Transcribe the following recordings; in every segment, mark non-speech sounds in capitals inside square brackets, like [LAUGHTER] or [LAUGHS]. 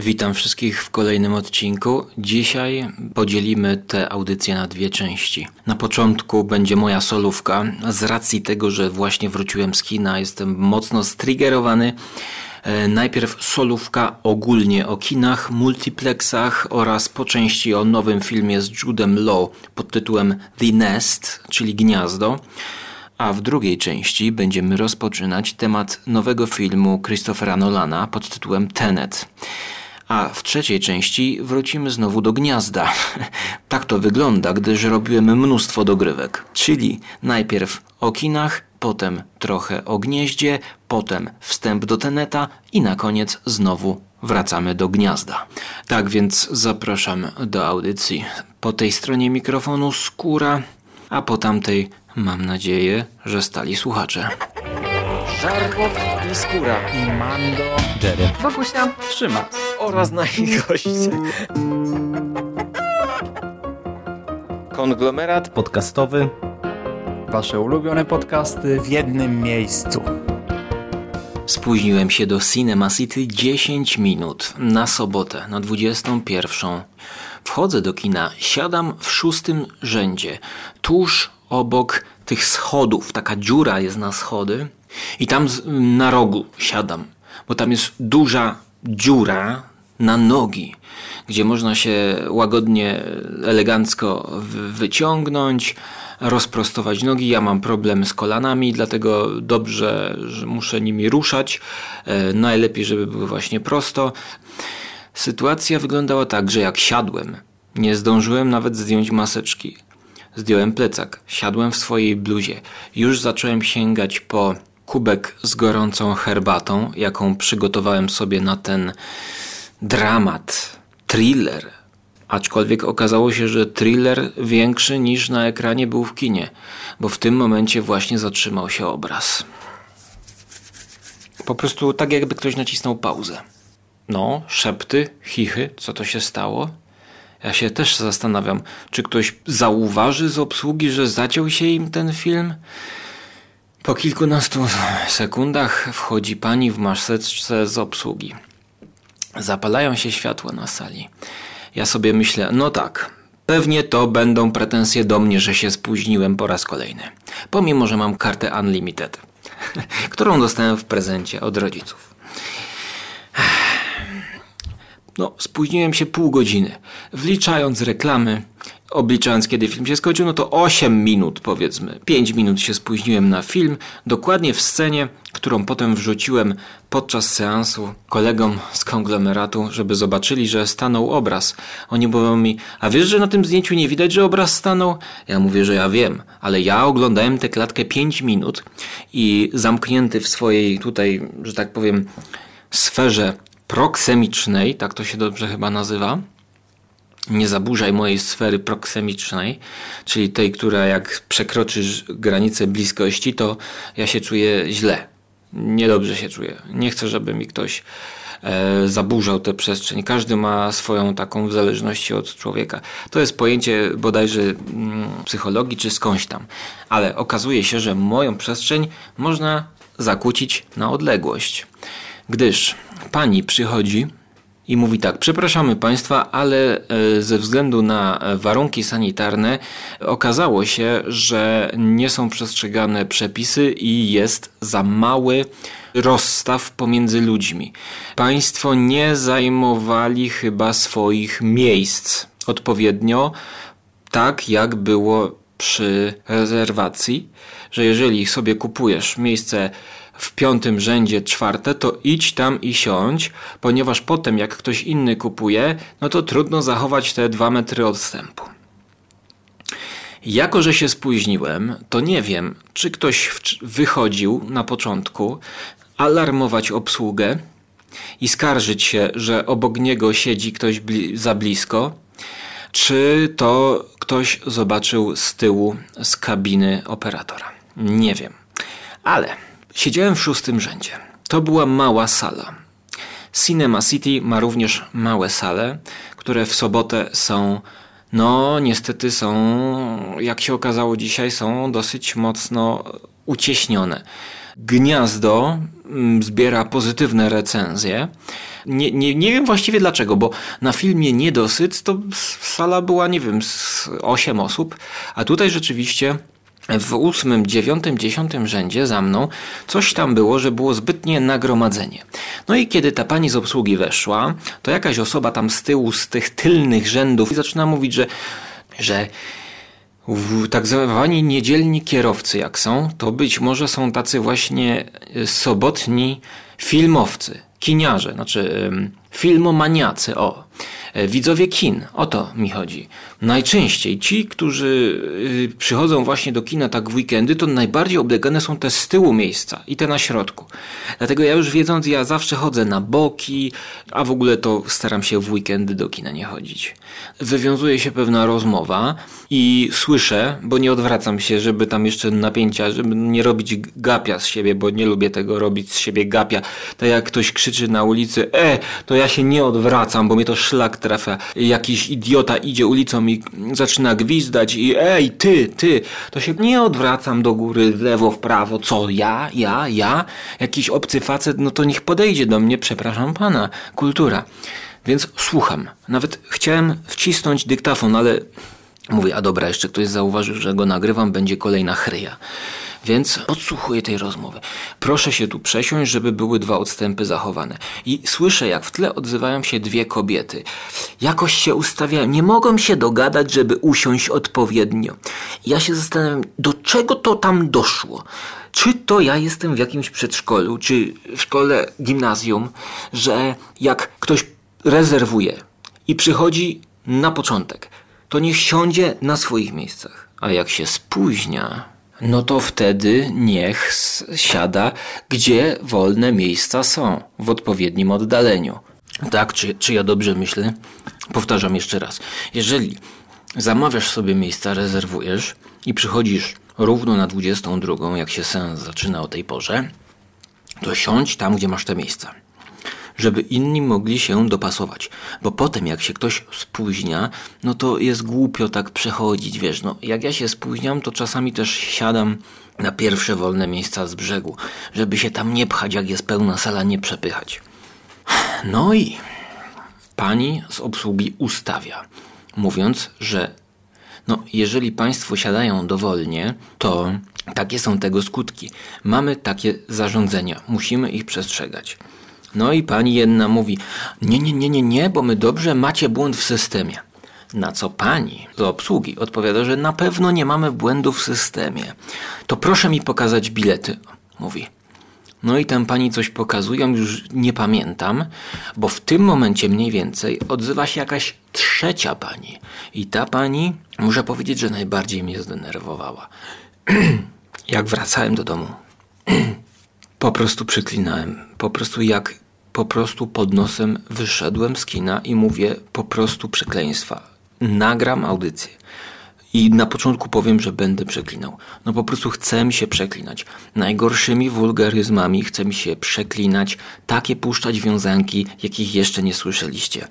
Witam wszystkich w kolejnym odcinku. Dzisiaj podzielimy tę audycję na dwie części. Na początku będzie moja solówka. Z racji tego, że właśnie wróciłem z kina, jestem mocno striggerowany. E, najpierw solówka ogólnie o kinach, multiplexach oraz po części o nowym filmie z Judem Law pod tytułem The Nest, czyli Gniazdo. A w drugiej części będziemy rozpoczynać temat nowego filmu Christophera Nolana pod tytułem Tenet. A w trzeciej części wrócimy znowu do gniazda. [LAUGHS] tak to wygląda, gdyż robiłem mnóstwo dogrywek. Czyli najpierw o kinach, potem trochę o gnieździe, potem wstęp do Teneta i na koniec znowu wracamy do gniazda. Tak więc zapraszam do audycji. Po tej stronie mikrofonu skóra, a po tamtej mam nadzieję, że stali słuchacze. Żarłok i skóra. i Mando Jerry. Wokusia Trzyma. Oraz nasi goście. Konglomerat podcastowy. Wasze ulubione podcasty w jednym miejscu. Spóźniłem się do Cinema City 10 minut na sobotę na 21. Wchodzę do kina, siadam w szóstym rzędzie, tuż obok tych schodów. Taka dziura jest na schody i tam na rogu siadam, bo tam jest duża dziura na nogi, gdzie można się łagodnie, elegancko wyciągnąć, rozprostować nogi. Ja mam problem z kolanami, dlatego dobrze, że muszę nimi ruszać. E, najlepiej, żeby były właśnie prosto. Sytuacja wyglądała tak, że jak siadłem, nie zdążyłem nawet zdjąć maseczki. Zdjąłem plecak, siadłem w swojej bluzie. Już zacząłem sięgać po kubek z gorącą herbatą, jaką przygotowałem sobie na ten dramat, thriller. Aczkolwiek okazało się, że thriller większy niż na ekranie był w kinie, bo w tym momencie właśnie zatrzymał się obraz. Po prostu tak jakby ktoś nacisnął pauzę. No, szepty, chichy, co to się stało? Ja się też zastanawiam, czy ktoś zauważy z obsługi, że zaciął się im ten film? Po kilkunastu sekundach wchodzi pani w maseczce z obsługi. Zapalają się światła na sali. Ja sobie myślę, no tak, pewnie to będą pretensje do mnie, że się spóźniłem po raz kolejny. Pomimo, że mam kartę Unlimited, [LAUGHS] którą dostałem w prezencie od rodziców. No, spóźniłem się pół godziny. Wliczając reklamy, obliczając kiedy film się skończył, no to 8 minut powiedzmy. 5 minut się spóźniłem na film, dokładnie w scenie, którą potem wrzuciłem podczas seansu kolegom z konglomeratu, żeby zobaczyli, że stanął obraz. Oni mówią mi, a wiesz, że na tym zdjęciu nie widać, że obraz stanął? Ja mówię, że ja wiem, ale ja oglądałem tę klatkę 5 minut i zamknięty w swojej tutaj, że tak powiem, sferze proksemicznej, tak to się dobrze chyba nazywa, nie zaburzaj mojej sfery proksemicznej, czyli tej, która jak przekroczysz granicę bliskości, to ja się czuję źle. Niedobrze się czuję. Nie chcę, żeby mi ktoś e, zaburzał tę przestrzeń. Każdy ma swoją taką w zależności od człowieka. To jest pojęcie bodajże mm, psychologii czy skądś tam. Ale okazuje się, że moją przestrzeń można zakłócić na odległość. Gdyż pani przychodzi i mówi tak: Przepraszamy Państwa, ale e, ze względu na warunki sanitarne okazało się, że nie są przestrzegane przepisy i jest za mały rozstaw pomiędzy ludźmi. Państwo nie zajmowali chyba swoich miejsc odpowiednio, tak jak było przy rezerwacji, że jeżeli sobie kupujesz miejsce w piątym rzędzie czwarte, to idź tam i siądź, ponieważ potem jak ktoś inny kupuje, no to trudno zachować te dwa metry odstępu. Jako, że się spóźniłem, to nie wiem, czy ktoś wychodził na początku alarmować obsługę i skarżyć się, że obok niego siedzi ktoś bli za blisko, czy to ktoś zobaczył z tyłu z kabiny operatora. Nie wiem. Ale Siedziałem w szóstym rzędzie. To była mała sala. Cinema City ma również małe sale, które w sobotę są, no niestety są, jak się okazało dzisiaj, są dosyć mocno ucieśnione. Gniazdo mm, zbiera pozytywne recenzje, Nie, nie, nie wiem właściwie dlaczego, bo na filmie Niedosyt to sala była, nie wiem, z 8 osób, a tutaj rzeczywiście w ósmym, dziewiątym, dziesiątym rzędzie za mną coś tam było, że było zbytnie nagromadzenie. No i kiedy ta pani z obsługi weszła, to jakaś osoba tam z tyłu, z tych tylnych rzędów zaczyna mówić, że, że tak zwani niedzielni kierowcy jak są, to być może są tacy właśnie sobotni filmowcy, kiniarze, znaczy filmomaniacy, o. E, widzowie kin, o to mi chodzi. Najczęściej ci, którzy y, przychodzą właśnie do kina tak w weekendy, to najbardziej oblegane są te z tyłu miejsca i te na środku. Dlatego ja już wiedząc, ja zawsze chodzę na boki, a w ogóle to staram się w weekendy do kina nie chodzić. Wywiązuje się pewna rozmowa i słyszę, bo nie odwracam się, żeby tam jeszcze napięcia, żeby nie robić gapia z siebie, bo nie lubię tego robić z siebie gapia. Tak jak ktoś krzyczy na ulicy, e, to ja się nie odwracam, bo mnie to szlak trafia. Jakiś idiota idzie ulicą i zaczyna gwizdać i ej, ty, ty, to się nie odwracam do góry, w lewo, w prawo, co, ja, ja, ja? Jakiś obcy facet, no to niech podejdzie do mnie, przepraszam pana, kultura. Więc słucham. Nawet chciałem wcisnąć dyktafon, ale mówię, a dobra, jeszcze ktoś zauważył, że go nagrywam, będzie kolejna chryja. Więc podsłuchuję tej rozmowy. Proszę się tu przesiąść, żeby były dwa odstępy zachowane. I słyszę, jak w tle odzywają się dwie kobiety. Jakoś się ustawiają, nie mogą się dogadać, żeby usiąść odpowiednio. Ja się zastanawiam, do czego to tam doszło? Czy to ja jestem w jakimś przedszkolu, czy w szkole gimnazjum, że jak ktoś rezerwuje i przychodzi na początek, to niech siądzie na swoich miejscach. A jak się spóźnia, no to wtedy niech siada, gdzie wolne miejsca są, w odpowiednim oddaleniu. Tak, czy, czy ja dobrze myślę? Powtarzam jeszcze raz. Jeżeli zamawiasz sobie miejsca, rezerwujesz i przychodzisz równo na 22, jak się sens zaczyna o tej porze, to siądź tam, gdzie masz te miejsca żeby inni mogli się dopasować. Bo potem, jak się ktoś spóźnia, no to jest głupio tak przechodzić, wiesz, no jak ja się spóźniam, to czasami też siadam na pierwsze wolne miejsca z brzegu, żeby się tam nie pchać, jak jest pełna sala, nie przepychać. No i pani z obsługi ustawia, mówiąc, że no, jeżeli Państwo siadają dowolnie, to takie są tego skutki. Mamy takie zarządzenia, musimy ich przestrzegać. No i pani jedna mówi: Nie, nie, nie, nie, nie, bo my dobrze macie błąd w systemie. Na co pani z obsługi odpowiada, że na pewno nie mamy błędu w systemie. To proszę mi pokazać bilety, mówi. No i tam pani coś pokazuje, już nie pamiętam, bo w tym momencie mniej więcej odzywa się jakaś trzecia pani. I ta pani, muszę powiedzieć, że najbardziej mnie zdenerwowała. [CLEARS THROAT] Jak wracałem do domu, [CLEARS THROAT] po prostu przyklinałem. Po prostu jak po prostu pod nosem wyszedłem z kina i mówię po prostu przekleństwa. Nagram audycję. I na początku powiem, że będę przeklinał. No po prostu chcę mi się przeklinać. Najgorszymi wulgaryzmami chcę mi się przeklinać, takie puszczać wiązanki, jakich jeszcze nie słyszeliście.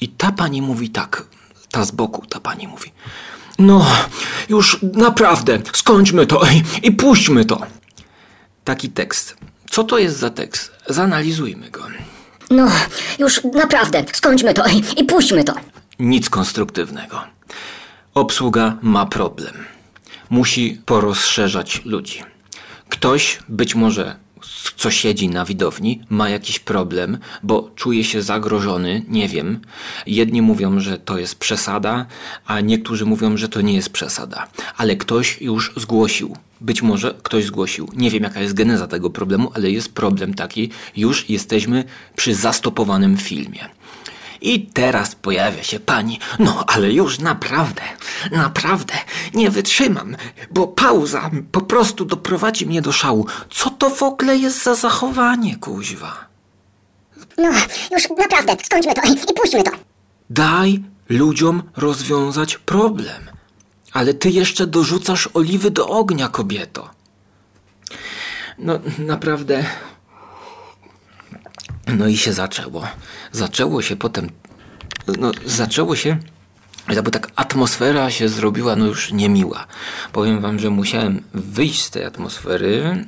I ta pani mówi tak, ta z boku, ta pani mówi. No, już naprawdę, skończmy to i, i puśćmy to. Taki tekst. Co to jest za tekst? Zanalizujmy go. No, już naprawdę, skończmy to i, i puśćmy to. Nic konstruktywnego. Obsługa ma problem. Musi porozszerzać ludzi. Ktoś, być może co siedzi na widowni, ma jakiś problem, bo czuje się zagrożony, nie wiem. Jedni mówią, że to jest przesada, a niektórzy mówią, że to nie jest przesada. Ale ktoś już zgłosił. Być może ktoś zgłosił. Nie wiem, jaka jest geneza tego problemu, ale jest problem taki. Już jesteśmy przy zastopowanym filmie. I teraz pojawia się pani. No, ale już naprawdę, naprawdę nie wytrzymam, bo pauza po prostu doprowadzi mnie do szału. Co to w ogóle jest za zachowanie, kuźwa? No, już naprawdę, skończmy to i, i puśćmy to. Daj ludziom rozwiązać problem. Ale ty jeszcze dorzucasz oliwy do ognia, kobieto. No, naprawdę no i się zaczęło. Zaczęło się potem, no zaczęło się, jakby tak atmosfera się zrobiła no już niemiła. Powiem wam, że musiałem wyjść z tej atmosfery,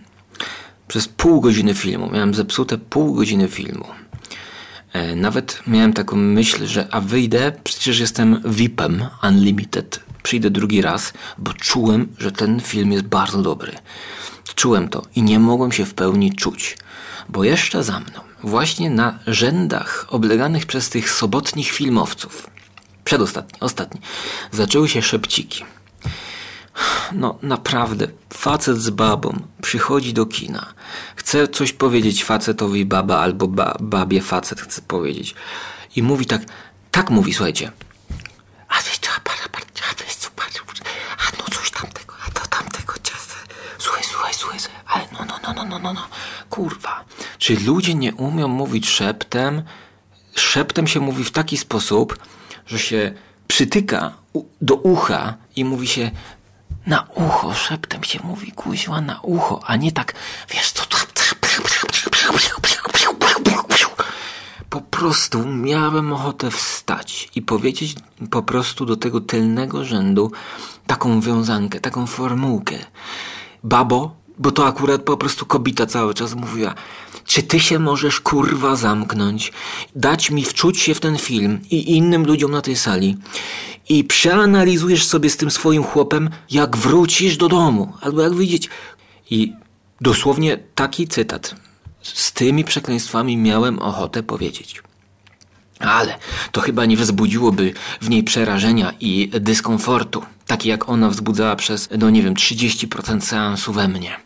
Przez pół godziny filmu. Miałem zepsute pół godziny filmu. E, Nawet miałem taką myśl, że a wyjdę, przecież jestem VIP-em Unlimited. Przyjdę drugi raz, bo czułem, że ten film jest bardzo dobry. Czułem to i nie mogłem się w pełni czuć, bo jeszcze za mną, właśnie na rzędach obleganych przez tych sobotnich filmowców, przedostatni, ostatni, zaczęły się szepciki. No naprawdę, facet z babą przychodzi do kina. Chce coś powiedzieć facetowi baba albo ba, babie facet chce powiedzieć. I mówi tak, tak mówi, słuchajcie. A wiesz co, a wiesz co, a no coś tamtego, a to tamtego ciasta. Słuchaj, słuchaj, słuchaj, ale no, no, no, no, no, no, no, kurwa. Czy ludzie nie umią mówić szeptem? Szeptem się mówi w taki sposób, że się przytyka do ucha i mówi się na ucho, szeptem się mówi kuźwa na ucho, a nie tak, wiesz co, po prostu miałem ochotę wstać i powiedzieć po prostu do tego tylnego rzędu taką wiązankę, taką formułkę. Babo, bo to akurat po prostu kobieta cały czas mówiła, czy ty się możesz kurwa zamknąć, dać mi wczuć się w ten film i innym ludziom na tej sali i przeanalizujesz sobie z tym swoim chłopem, jak wrócisz do domu, albo jak wyjdziecie. I dosłownie taki cytat. Z tymi przekleństwami miałem ochotę powiedzieć. Ale to chyba nie wzbudziłoby w niej przerażenia i dyskomfortu, taki jak ona wzbudzała przez, no nie wiem, 30% seansu we mnie.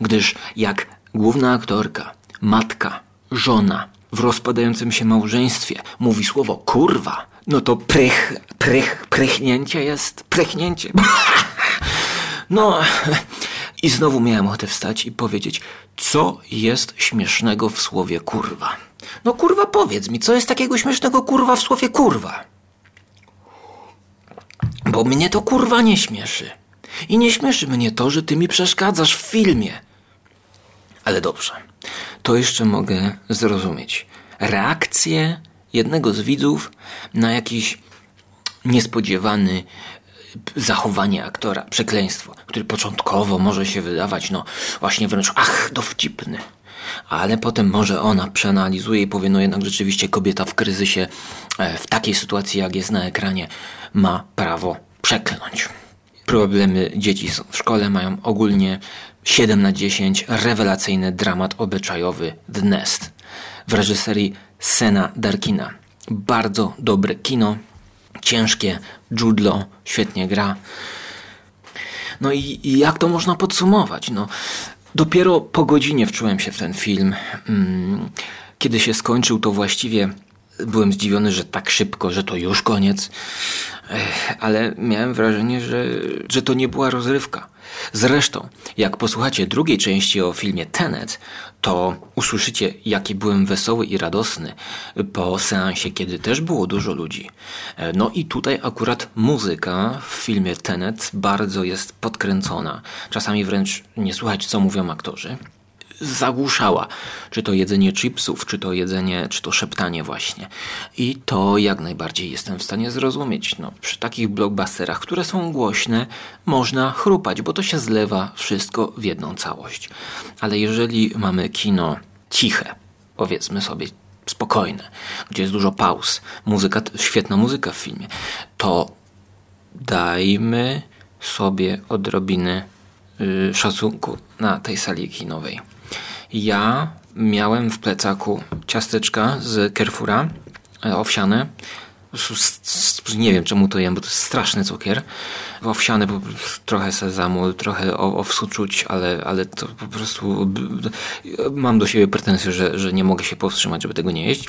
Gdyż jak główna aktorka, matka, żona w rozpadającym się małżeństwie mówi słowo kurwa, no to prych, prych, prychnięcie jest, prychnięcie. [LAUGHS] No i znowu miałem ochotę wstać i powiedzieć, co jest śmiesznego w słowie kurwa. No kurwa powiedz mi, co jest takiego śmiesznego kurwa w słowie kurwa? Bo mnie to kurwa nie śmieszy. I nie śmieszy mnie to, że ty mi przeszkadzasz w filmie. Ale dobrze, to jeszcze mogę zrozumieć. Reakcję jednego z widzów na jakiś niespodziewany zachowanie aktora, przekleństwo, który początkowo może się wydawać, no właśnie wręcz, ach, dowcipny. Ale potem może ona przeanalizuje i powie, no jednak rzeczywiście kobieta w kryzysie, e, w takiej sytuacji jak jest na ekranie, ma prawo przekląć. Problemy dzieci w szkole mają ogólnie 7 na 10 rewelacyjny dramat obyczajowy The Nest w reżyserii Sena Darkina. Bardzo dobre kino, ciężkie, Judlo świetnie gra. No i, i jak to można podsumować? No, dopiero po godzinie wczułem się w ten film. Mm, Kiedy się skończył, to właściwie byłem zdziwiony, że tak szybko, że to już koniec. Ale miałem wrażenie, że, że to nie była rozrywka. Zresztą, jak posłuchacie drugiej części o filmie Tenet, to usłyszycie, jaki byłem wesoły i radosny po seansie, kiedy też było dużo ludzi. E, No i tutaj akurat muzyka w filmie Tenet bardzo jest podkręcona. Czasami wręcz nie słuchać, co mówią aktorzy zagłuszała. Czy to jedzenie chipsów, czy to jedzenie, czy to szeptanie właśnie. I to jak najbardziej jestem w stanie zrozumieć. No, przy takich blockbusterach, które są głośne, można chrupać, bo to się zlewa wszystko w jedną całość. Ale jeżeli mamy kino ciche, powiedzmy sobie spokojne, gdzie jest dużo pauz, muzyka, świetna muzyka w filmie, to dajmy sobie odrobiny szacunku na tej sali kinowej. Ja miałem w plecaku ciasteczka z Carrefoura, e, owsiane. Nie wiem czemu to jem, bo to jest straszny cukier. Owsiane, prostu trochę sezamu, trochę owsu czuć, ale, ale to po prostu mam do siebie pretensje, że, że nie mogę się powstrzymać, żeby tego nie jeść.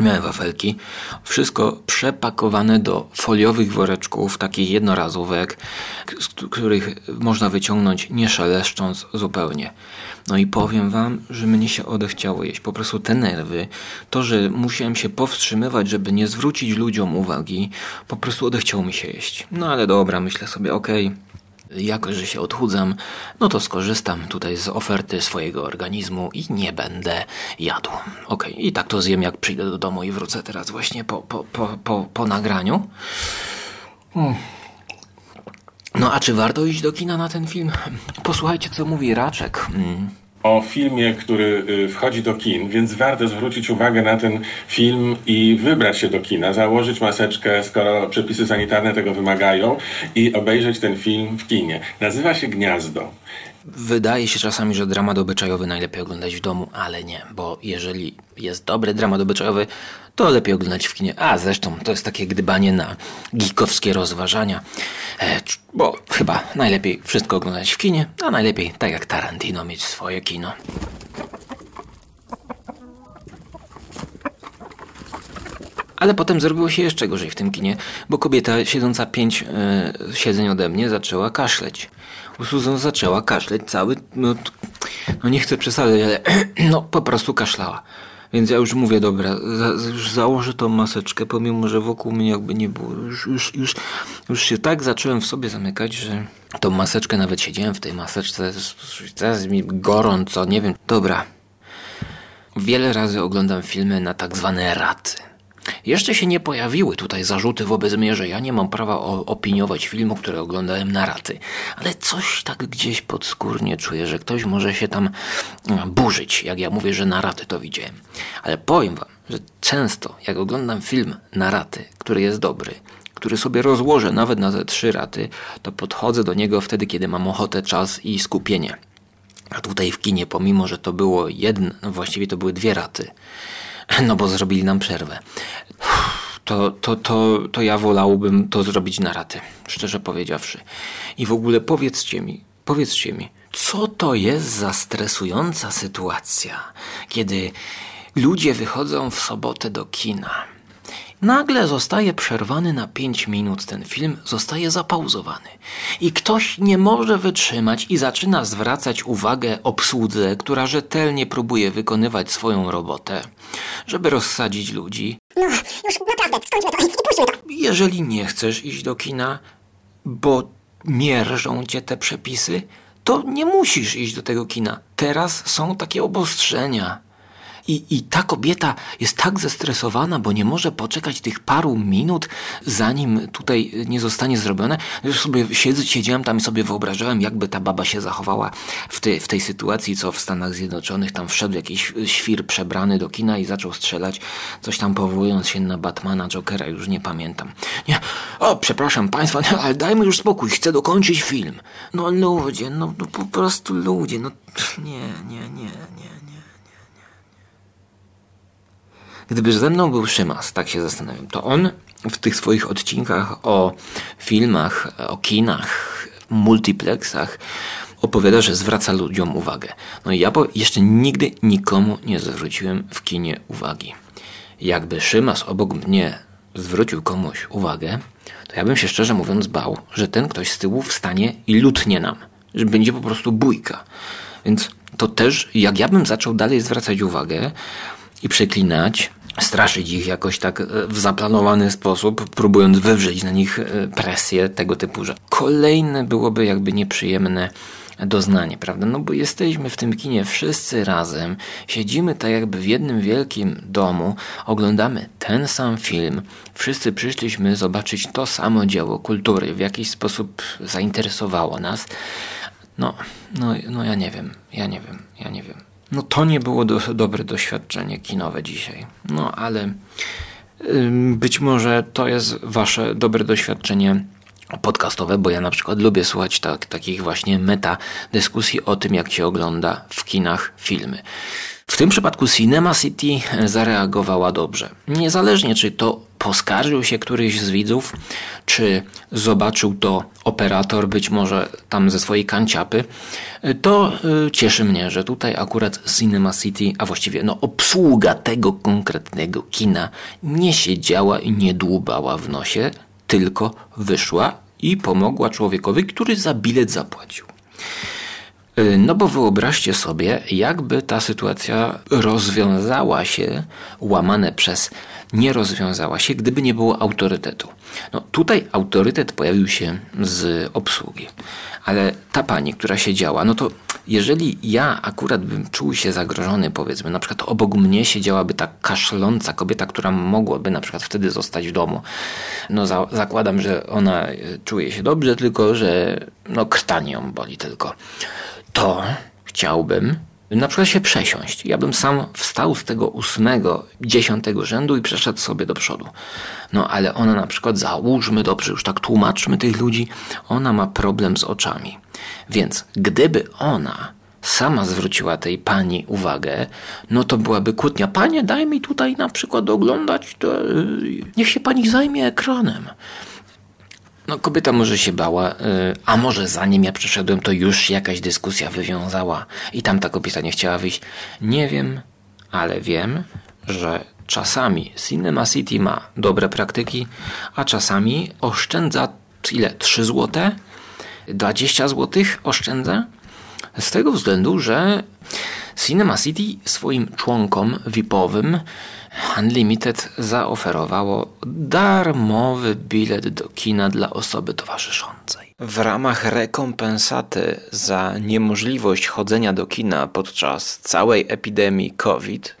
Miałem wafelki. Wszystko przepakowane do foliowych woreczków, takich jednorazówek, z których można wyciągnąć nie szeleszcząc zupełnie. No i powiem wam, że mnie się odechciało jeść. Po prostu te nerwy, to, że musiałem się powstrzymywać, żeby nie zwrócić ludziom uwagi, po prostu odechciało mi się jeść. No ale dobra, myślę sobie, okej. Jako, że się odchudzam, no to skorzystam tutaj z oferty swojego organizmu i nie będę jadł. Okej, i tak to zjem, jak przyjdę do domu i wrócę teraz właśnie po, po, po, po, po nagraniu. Hmm. No a czy warto iść do kina na ten film? Posłuchajcie, co mówi Raczek. Mm. o filmie, który y, wchodzi do kin, więc warto zwrócić uwagę na ten film i wybrać się do kina, założyć maseczkę, skoro przepisy sanitarne tego wymagają i obejrzeć ten film w kinie. Nazywa się Gniazdo. Wydaje się czasami, że dramat obyczajowy najlepiej oglądać w domu, ale nie, bo jeżeli jest dobry dramat obyczajowy, to lepiej oglądać w kinie. A zresztą to jest takie gdybanie na geekowskie rozważania, e, bo chyba najlepiej wszystko oglądać w kinie, a najlepiej tak jak Tarantino mieć swoje kino. Ale potem zrobiło się jeszcze gorzej w tym kinie, bo kobieta siedząca pięć e, siedzeń ode mnie zaczęła kaszleć. Susan zaczęła kaszleć cały, no, no nie chcę przesadzać, ale [CLEARS THROAT] no po prostu kaszlała. Więc ja już mówię, dobra, za, już założę tą maseczkę, pomimo, że wokół mnie jakby nie było. Już, już, już, już się tak zacząłem w sobie zamykać, że tą maseczkę nawet siedziałem w tej maseczce, teraz mi gorąco, nie wiem. Dobra. Wiele razy oglądam filmy na tak zwane raty. Jeszcze się nie pojawiły tutaj zarzuty wobec mnie, że ja nie mam prawa opiniować filmu, który oglądałem na raty. Ale coś tak gdzieś podskórnie czuję, że ktoś może się tam mm, burzyć, jak ja mówię, że na raty to widziałem. Ale powiem wam, że często jak oglądam film na raty, który jest dobry, który sobie rozłożę nawet na te trzy raty, to podchodzę do niego wtedy, kiedy mam ochotę, czas i skupienie. A tutaj w kinie, pomimo, że to było jedno, no właściwie to były dwie raty, no bo zrobili nam przerwę. To, to, to, to ja wolałbym to zrobić na raty, szczerze powiedziawszy. I w ogóle powiedzcie mi, powiedzcie mi, co to jest za stresująca sytuacja, kiedy ludzie wychodzą w sobotę do kina Nagle zostaje przerwany na 5 minut ten film, zostaje zapauzowany. I ktoś nie może wytrzymać i zaczyna zwracać uwagę obsłudze, która rzetelnie próbuje wykonywać swoją robotę, żeby rozsadzić ludzi. No, już naprawdę, skończmy to i puśćmy to. Jeżeli nie chcesz iść do kina, bo mierzą cię te przepisy, to nie musisz iść do tego kina. Teraz są takie obostrzenia. I, I ta kobieta jest tak zestresowana, bo nie może poczekać tych paru minut, zanim tutaj nie zostanie zrobione. Już sobie siedzę, siedziałem tam i sobie wyobrażałem, jakby ta baba się zachowała w, tej w tej sytuacji, co w Stanach Zjednoczonych tam wszedł jakiś świr przebrany do kina i zaczął strzelać, coś tam powołując się na Batmana, Jokera, już nie pamiętam. Nie, o, przepraszam państwa, ale dajmy już spokój, chcę dokończyć film. No ludzie, no, no po prostu ludzie, no nie, nie, nie, nie. Gdyby ze mną był Szymas, tak się zastanawiam, to on w tych swoich odcinkach o filmach, o kinach, multiplexach opowiada, że zwraca ludziom uwagę. No i ja jeszcze nigdy nikomu nie zwróciłem w kinie uwagi. Jakby Szymas obok mnie zwrócił komuś uwagę, to ja bym się szczerze mówiąc bał, że ten ktoś z tyłu wstanie i lutnie nam, że będzie po prostu bójka. Więc to też, jak ja bym zaczął dalej zwracać uwagę, i przeklinać, straszyć ich jakoś tak e, w zaplanowany sposób, próbując wywrzeć na nich e, presję tego typu, że kolejne byłoby jakby nieprzyjemne doznanie, prawda? No bo jesteśmy w tym kinie wszyscy razem, siedzimy tak jakby w jednym wielkim domu, oglądamy ten sam film, wszyscy przyszliśmy zobaczyć to samo dzieło kultury, w jakiś sposób zainteresowało nas. No, no, no ja nie wiem, ja nie wiem, ja nie wiem. No to nie było do, dobre doświadczenie kinowe dzisiaj. No ale być może to jest wasze dobre doświadczenie podcastowe, bo ja na przykład lubię słuchać tak, takich właśnie meta dyskusji o tym, jak się ogląda w kinach filmy. W tym przypadku Cinema City zareagowała dobrze. Niezależnie czy to poskarżył się któryś z widzów, czy zobaczył to operator być może tam ze swojej kanciapy, to y, cieszy mnie, że tutaj akurat Cinema City, a właściwie no obsługa tego konkretnego kina nie siedziała i nie dłubała w nosie, tylko wyszła i pomogła człowiekowi, który za bilet zapłacił. Y, no bo wyobraźcie sobie, jakby ta sytuacja rozwiązała się, łamane przez nie rozwiązała się, gdyby nie było autorytetu. No tutaj autorytet pojawił się z obsługi, ale ta pani, która siedziała, no to jeżeli ja akurat bym czuł się zagrożony, powiedzmy, na przykład obok mnie siedziałaby ta kaszląca kobieta, która mogłaby na przykład wtedy zostać w domu. No za, zakładam, że ona czuje się dobrze, tylko że no krtani boli tylko to chciałbym, na przykład się przesiąść. Ja bym sam wstał z tego ósmego, dziesiątego rzędu i przeszedł sobie do przodu. No ale ona na przykład, załóżmy dobrze, już tak tłumaczmy tych ludzi, ona ma problem z oczami. Więc gdyby ona sama zwróciła tej pani uwagę, no to byłaby kłótnia. Panie, daj mi tutaj na przykład oglądać, to, yy, niech się pani zajmie ekranem. No, kobieta może się bała, yy, a może zanim ja przyszedłem, to już jakaś dyskusja wywiązała i tam ta kobieta nie chciała wyjść. Nie wiem, ale wiem, że czasami Cinema City ma dobre praktyki, a czasami oszczędza ile? 3 zł? 20 zł oszczędza? Z tego względu, że Cinema City swoim członkom VIP-owym Unlimited zaoferowało darmowy bilet do kina dla osoby towarzyszącej. W ramach rekompensaty za niemożliwość chodzenia do kina podczas całej epidemii COVID,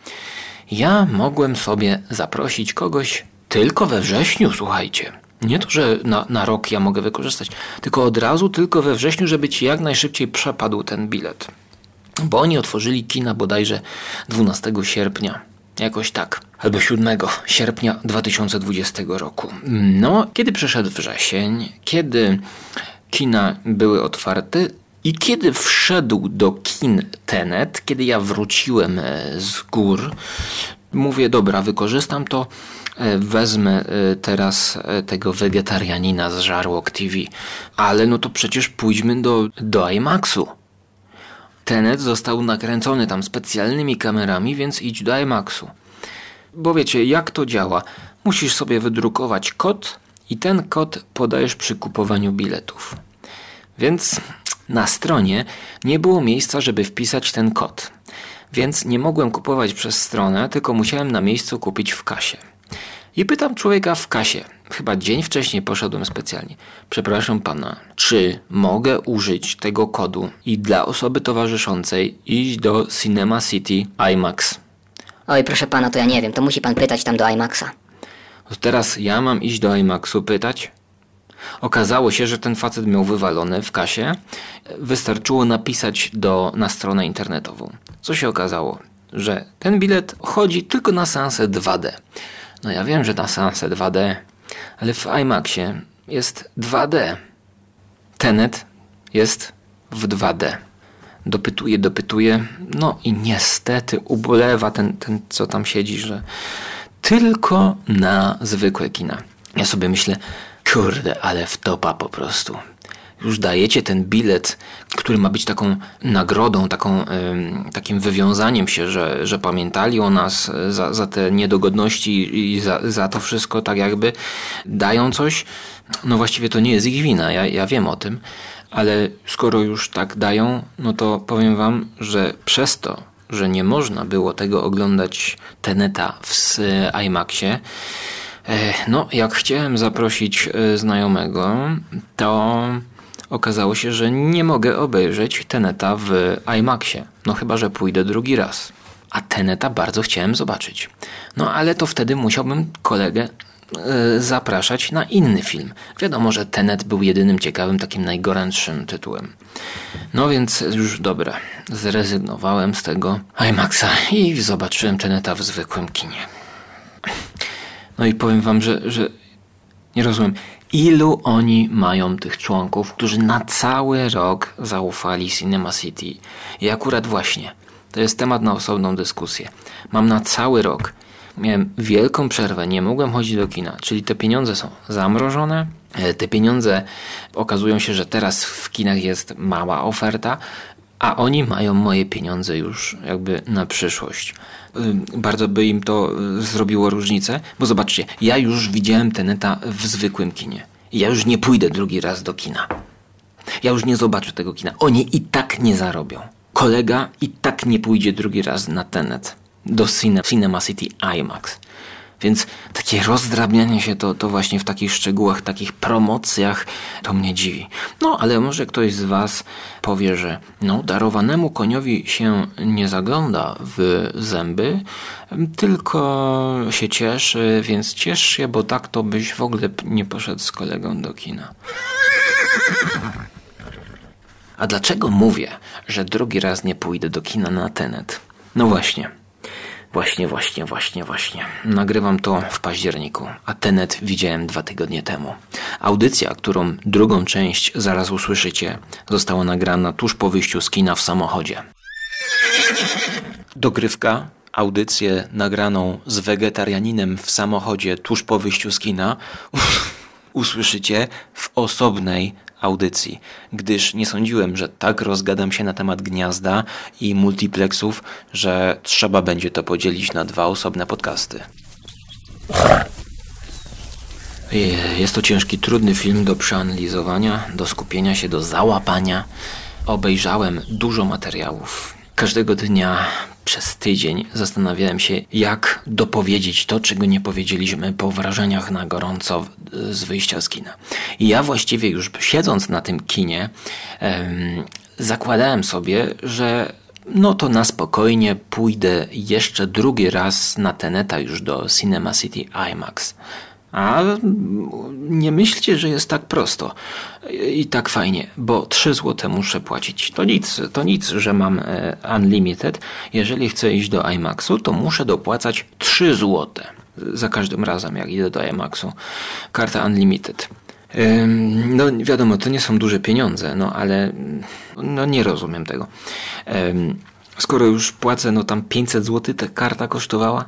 ja mogłem sobie zaprosić kogoś tylko we wrześniu, słuchajcie. Nie to, że na, na rok ja mogę wykorzystać, tylko od razu tylko we wrześniu, żeby ci jak najszybciej przepadł ten bilet. Bo oni otworzyli kina bodajże 12 sierpnia. Jakoś tak. Albo 7 sierpnia 2020 roku. No, kiedy przyszedł wrzesień, kiedy kina były otwarte i kiedy wszedł do kin Tenet, kiedy ja wróciłem e, z gór, mówię, dobra, wykorzystam to, e, wezmę e, teraz tego wegetarianina z Żarłok TV. Ale no to przecież pójdźmy do, do IMAXu. Tenet został nakręcony tam specjalnymi kamerami, więc idź do IMAXu. Bo wiecie, jak to działa? Musisz sobie wydrukować kod i ten kod podajesz przy kupowaniu biletów. Więc na stronie nie było miejsca, żeby wpisać ten kod. Więc nie mogłem kupować przez stronę, tylko musiałem na miejscu kupić w kasie. I pytam człowieka w kasie, chyba dzień wcześniej poszedłem specjalnie. Przepraszam pana, czy mogę użyć tego kodu i dla osoby towarzyszącej iść do Cinema City IMAX? Oj, proszę pana, to ja nie wiem, to musi pan pytać tam do IMAXa. To teraz ja mam iść do IMAXu pytać? Okazało się, że ten facet miał wywalone w kasie. Wystarczyło napisać do, na stronę internetową. Co się okazało? Że ten bilet chodzi tylko na seansę 2D. No ja wiem, że na seansę 2D, ale w IMAXie jest 2D. Tenet jest w 2D. Dopytuje, dopytuje, no i niestety ubolewa ten, ten co tam siedzi, że tylko na zwykłe kina. Ja sobie myślę, kurde, ale wtopa po prostu już dajecie ten bilet, który ma być taką nagrodą, taką, takim wywiązaniem się, że, że pamiętali o nas za, za te niedogodności i za, za to wszystko, tak jakby dają coś. No właściwie to nie jest ich wina, ja, ja wiem o tym, ale skoro już tak dają, no to powiem wam, że przez to, że nie można było tego oglądać Teneta w IMAXie, e, no, jak chciałem zaprosić e, znajomego, to Okazało się, że nie mogę obejrzeć Teneta w IMAXie, no chyba, że pójdę drugi raz. A Teneta bardzo chciałem zobaczyć. No ale to wtedy musiałbym kolegę e, zapraszać na inny film. Wiadomo, że Tenet był jedynym ciekawym, takim najgorętszym tytułem. No więc już dobra, zrezygnowałem z tego IMAXa i zobaczyłem Teneta w zwykłym kinie. No i powiem wam, że, że nie rozumiem ilu oni mają tych członków, którzy na cały rok zaufali Cinema City. I akurat właśnie, to jest temat na osobną dyskusję. Mam na cały rok, miałem wielką przerwę, nie mogłem chodzić do kina, czyli te pieniądze są zamrożone, e, te pieniądze okazują się, że teraz w kinach jest mała oferta, a oni mają moje pieniądze już jakby na przyszłość. Y, bardzo by im to y, zrobiło różnicę, bo zobaczcie, ja już widziałem Teneta w zwykłym kinie. Ja już nie pójdę drugi raz do kina. Ja już nie zobaczę tego kina. Oni i tak nie zarobią. Kolega i tak nie pójdzie drugi raz na Tenet do Cinema City IMAX. Więc takie rozdrabnianie się to, to właśnie w takich szczegółach, takich promocjach, to mnie dziwi. No, ale może ktoś z Was powie, że no, darowanemu koniowi się nie zagląda w zęby, tylko się cieszy, więc ciesz się, bo tak to byś w ogóle nie poszedł z kolegą do kina. A dlaczego mówię, że drugi raz nie pójdę do kina na Tenet? No właśnie. Właśnie, właśnie, właśnie, właśnie. Nagrywam to w październiku, a Tenet widziałem dwa tygodnie temu. Audycja, którą drugą część zaraz usłyszycie, została nagrana tuż po wyjściu z kina w samochodzie. Dogrywka, audycję nagraną z wegetarianinem w samochodzie tuż po wyjściu z kina [LAUGHS] usłyszycie w osobnej audycji, gdyż nie sądziłem, że tak rozgadam się na temat gniazda i multiplexów, że trzeba będzie to podzielić na dwa osobne podcasty. Jest to ciężki, trudny film do przeanalizowania, do skupienia się, do załapania. Obejrzałem dużo materiałów. Każdego dnia przez tydzień zastanawiałem się, jak dopowiedzieć to, czego nie powiedzieliśmy po wrażeniach na gorąco z wyjścia z kina. I ja właściwie już siedząc na tym kinie, em, zakładałem sobie, że no to na spokojnie pójdę jeszcze drugi raz na Teneta już do Cinema City IMAX. A nie myślcie, że jest tak prosto i tak fajnie, bo 3 zł muszę płacić. To nic, to nic, że mam e, Unlimited. Jeżeli chcę iść do IMAXu, to muszę dopłacać 3 zł za każdym razem, jak idę do IMAXu. Karta Unlimited. No wiadomo, to nie są duże pieniądze, no ale no nie rozumiem tego. Skoro już płacę, no tam 500 zł ta karta kosztowała,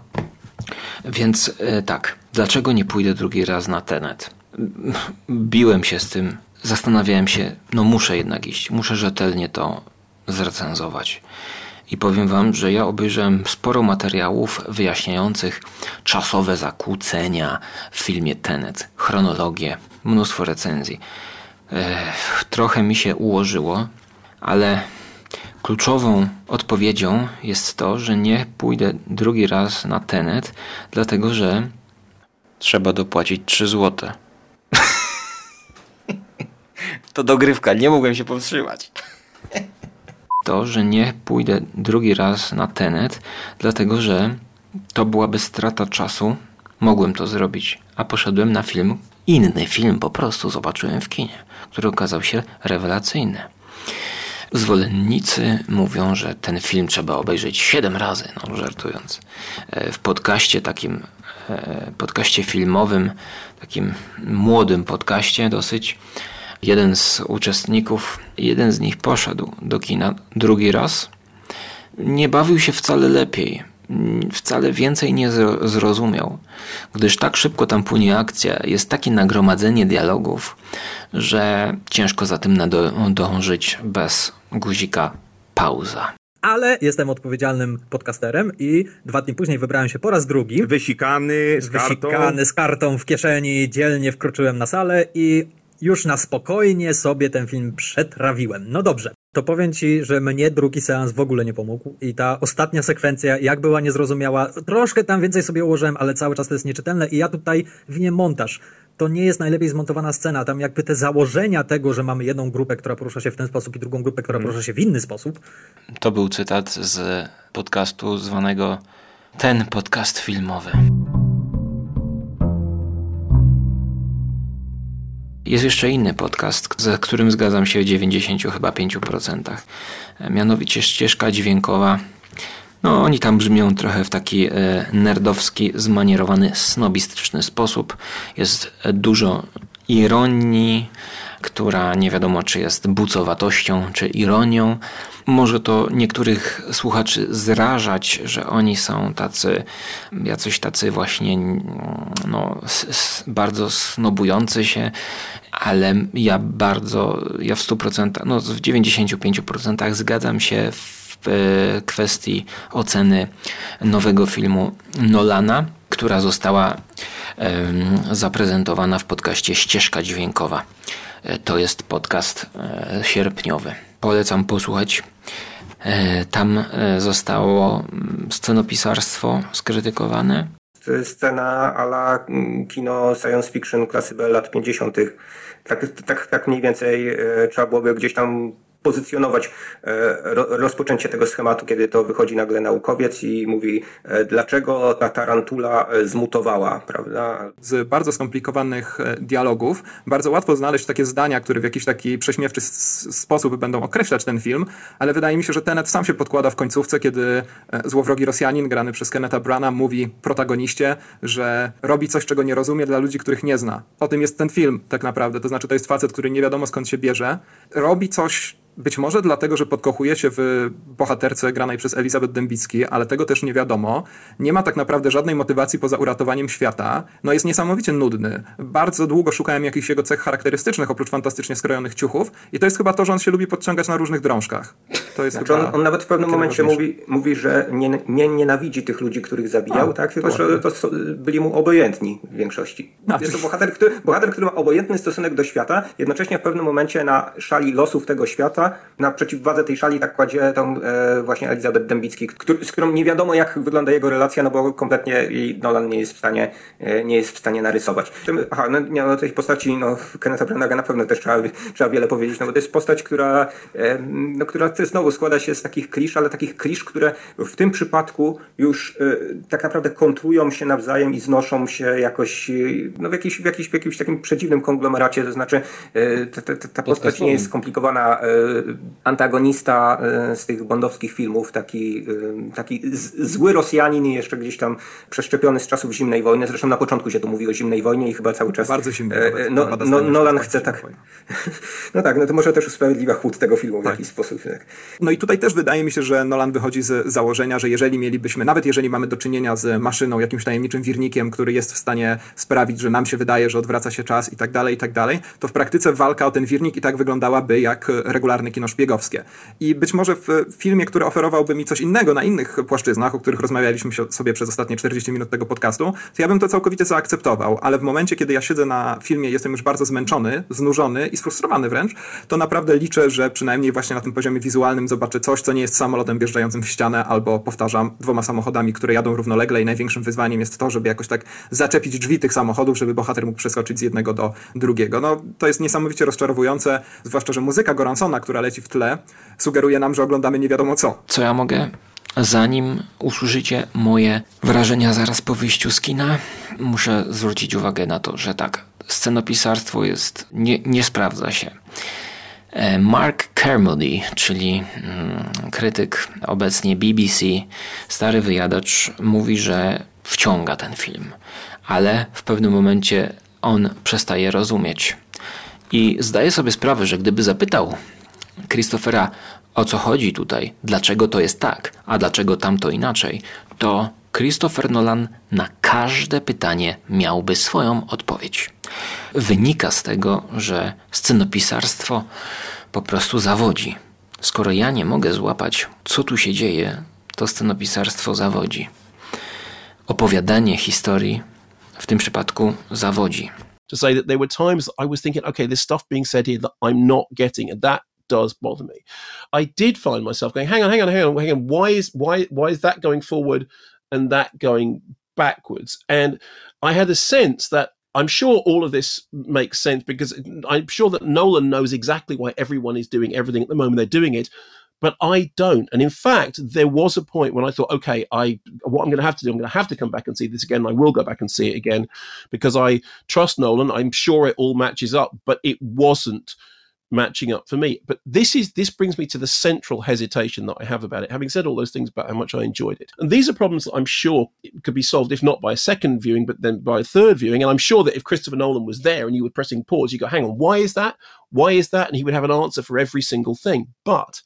więc e, tak, dlaczego nie pójdę drugi raz na Tenet? Biłem się z tym, zastanawiałem się, no muszę jednak iść, muszę rzetelnie to zrecenzować. I powiem wam, że ja obejrzałem sporo materiałów wyjaśniających czasowe zakłócenia w filmie Tenet, chronologię, mnóstwo recenzji. Ech, trochę mi się ułożyło, ale Kluczową odpowiedzią jest to, że nie pójdę drugi raz na Tenet, dlatego że trzeba dopłacić 3 złote. [LAUGHS] to dogrywka, nie mogłem się powstrzymać. to, że nie pójdę drugi raz na Tenet, dlatego że to byłaby strata czasu. Mogłem to zrobić, a poszedłem na film, inny film po prostu zobaczyłem w kinie, który okazał się rewelacyjny. Zwolennicy mówią, że ten film trzeba obejrzeć 7 razy, no żartując. E, W podcaście takim, e, podcaście filmowym, takim młodym podcaście dosyć, jeden z uczestników, jeden z nich poszedł do kina drugi raz. Nie bawił się wcale lepiej. Mm, Wcale więcej nie zro- zrozumiał, gdyż tak szybko tam płynie akcja, jest takie nagromadzenie dialogów, że ciężko za tym nadążyć bez guzika pauza. ale jestem odpowiedzialnym podcasterem i dwa dni później wybrałem się po raz drugi. Wysikany, z kartą. Wysikany z kartą w kieszeni, dzielnie wkroczyłem na salę i już na spokojnie sobie ten film przetrawiłem. No dobrze, to powiem ci, że mnie drugi seans w ogóle nie pomógł i ta ostatnia sekwencja, jak była niezrozumiała, troszkę tam więcej sobie ułożyłem, ale cały czas to jest nieczytelne i ja tutaj winię montaż. To nie jest najlepiej zmontowana scena. Tam jakby te założenia tego, że mamy jedną grupę, która porusza się w ten sposób i drugą grupę, która porusza się w inny sposób, To był cytat z podcastu zwanego Ten podcast filmowy. Jest jeszcze inny podcast, za którym zgadzam się w 90 chyba 5%. E, Mianowicie ścieżka dźwiękowa. No, oni tam brzmią trochę w taki e, nerdowski, zmanierowany, snobistyczny sposób. Jest e, dużo ironii, która nie wiadomo czy jest bucowatością, czy ironią. Może to niektórych słuchaczy zrażać, że oni są tacy, jacyś tacy właśnie no, bardzo snobujący się, ale ja bardzo, ja w 100%, no w 95% zgadzam się w kwestii oceny nowego filmu Nolana, która została em, zaprezentowana w podcaście Ścieżka Dźwiękowa. To jest podcast e, sierpniowy. Polecam posłuchać. E, Tam e, zostało mm, scenopisarstwo skrytykowane. Scena ala mm, kino science fiction klasy B lat 50. Tak, tak, tak mniej więcej trzeba byłoby gdzieś tam pozycjonować e, ro, rozpoczęcie tego schematu, kiedy to wychodzi nagle naukowiec i mówi, e, dlaczego ta tarantula e, zmutowała, prawda? Z bardzo skomplikowanych dialogów bardzo łatwo znaleźć takie zdania, które w jakiś taki prześmiewczy sposób będą określać ten film, ale wydaje mi się, że Tenet sam się podkłada w końcówce, kiedy złowrogi Rosjanin, grany przez Kenneta Brana, mówi protagoniście, że robi coś, czego nie rozumie dla ludzi, których nie zna. O tym jest ten film tak naprawdę, to znaczy to jest facet, który nie wiadomo skąd się bierze, robi coś być może dlatego, że podkochuje się w bohaterce granej przez Elizabeth Dębicki, ale tego też nie wiadomo. Nie ma tak naprawdę żadnej motywacji poza uratowaniem świata. No jest niesamowicie nudny. Bardzo długo szukałem jakichś jego cech charakterystycznych, oprócz fantastycznie skrojonych ciuchów. I to jest chyba to, że on się lubi podciągać na różnych drążkach. To jest Znaczy on, on nawet w pewnym momencie mówi, mówi że nie, nie nienawidzi tych ludzi, których zabijał, A, tak? Tylko, to że to są- byli mu obojętni w większości. A, jest to bohater który, bohater, który ma obojętny stosunek do świata, jednocześnie w pewnym momencie na szali losów tego świata, na przeciwwadze tej szali tak kładzie tą e, właśnie Elizabeth Dębicki, który, z którą nie wiadomo jak wygląda jego relacja, no bo kompletnie jej Nolan nie jest w stanie, e, nie jest w stanie narysować. Tym- Aha, no, nie, no tej postaci, no Kenneta Branaga na pewno też trzeba, trzeba wiele powiedzieć, no bo to jest postać, która, e, no, która znowu składa się z takich klisz, ale takich klisz, które w tym przypadku już e, tak naprawdę kontrują się nawzajem i znoszą się jakoś e, no, w, jakiś, w, jakiś, w jakimś takim przedziwnym konglomeracie, to znaczy e, ta, ta, ta postać nie jest skomplikowana. E, antagonista e, z tych bondowskich filmów, taki, e, taki zły Rosjanin jeszcze gdzieś tam przeszczepiony z czasów zimnej wojny. Zresztą na początku się tu mówi o zimnej wojnie i chyba cały czas. Bardzo zimnej e, no, no, Nolan chce tak. [LAUGHS] No tak, no to może też usprawiedliwia chłód tego filmu w jakiś sposób. Tak. No i tutaj też wydaje mi się, że Nolan wychodzi z założenia, że jeżeli mielibyśmy, nawet jeżeli mamy do czynienia z maszyną, jakimś tajemniczym wirnikiem, który jest w stanie sprawić, że nam się wydaje, że odwraca się czas i tak dalej, i tak dalej, to w praktyce walka o ten wirnik i tak wyglądałaby jak regularne kino szpiegowskie. I być może w filmie, który oferowałby mi coś innego na innych płaszczyznach, o których rozmawialiśmy sobie przez ostatnie 40 minut tego podcastu, to ja bym to całkowicie zaakceptował, ale w momencie, kiedy ja siedzę na filmie, jestem już bardzo zmęczony, znużony i sfrustrowany wręcz, to naprawdę liczę, że przynajmniej właśnie na tym poziomie wizualnym zobaczę coś, co nie jest samolotem wjeżdżającym w ścianę, albo powtarzam, dwoma samochodami, które jadą równolegle i największym wyzwaniem jest to, żeby jakoś tak zaczepić drzwi tych samochodów, żeby bohater mógł przeskoczyć z jednego do drugiego. No, to jest niesamowicie rozczarowujące, zwłaszcza, że muzyka Goransona, która leci w tle, sugeruje nam, że oglądamy nie wiadomo co. Co ja mogę? Zanim usłyszycie moje wrażenia zaraz po wyjściu z kina, muszę zwrócić uwagę na to, że tak, scenopisarstwo jest, nie, nie sprawdza się. E, Mark Kermody, czyli mm, krytyk obecnie BBC, stary wyjadacz, mówi, że wciąga ten film, ale w pewnym momencie on przestaje rozumieć. I zdaje sobie sprawę, że gdyby zapytał Christophera, o co chodzi tutaj, dlaczego to jest tak, a dlaczego tamto inaczej, to Christopher Nolan na każde pytanie miałby swoją odpowiedź. Wynika z tego, że scenopisarstwo po prostu zawodzi. Skoro ja nie mogę złapać, co tu się dzieje, to scenopisarstwo zawodzi. Opowiadanie historii w tym przypadku zawodzi. To say that there were times I was thinking, okay, there's stuff being said here that I'm not getting, and that does bother me. I did find myself going, hang on, hang on, hang on, hang on. Why is why why is that going forward and that going backwards? And I had a sense that I'm sure all of this makes sense because I'm sure that Nolan knows exactly why everyone is doing everything at the moment they're doing it. But I don't. And in fact, there was a point when I thought, okay, I what I'm going to have to do, I'm going to have to come back and see this again. I will go back and see it again because I trust Nolan. I'm sure it all matches up, but it wasn't matching up for me. But this is this brings me to the central hesitation that I have about it. Having said all those things about how much I enjoyed it, and these are problems that I'm sure could be solved if not by a second viewing, but then by a third viewing. And I'm sure that if Christopher Nolan was there and you were pressing pause, you go, "Hang on, why is that? Why is that?" And he would have an answer for every single thing. But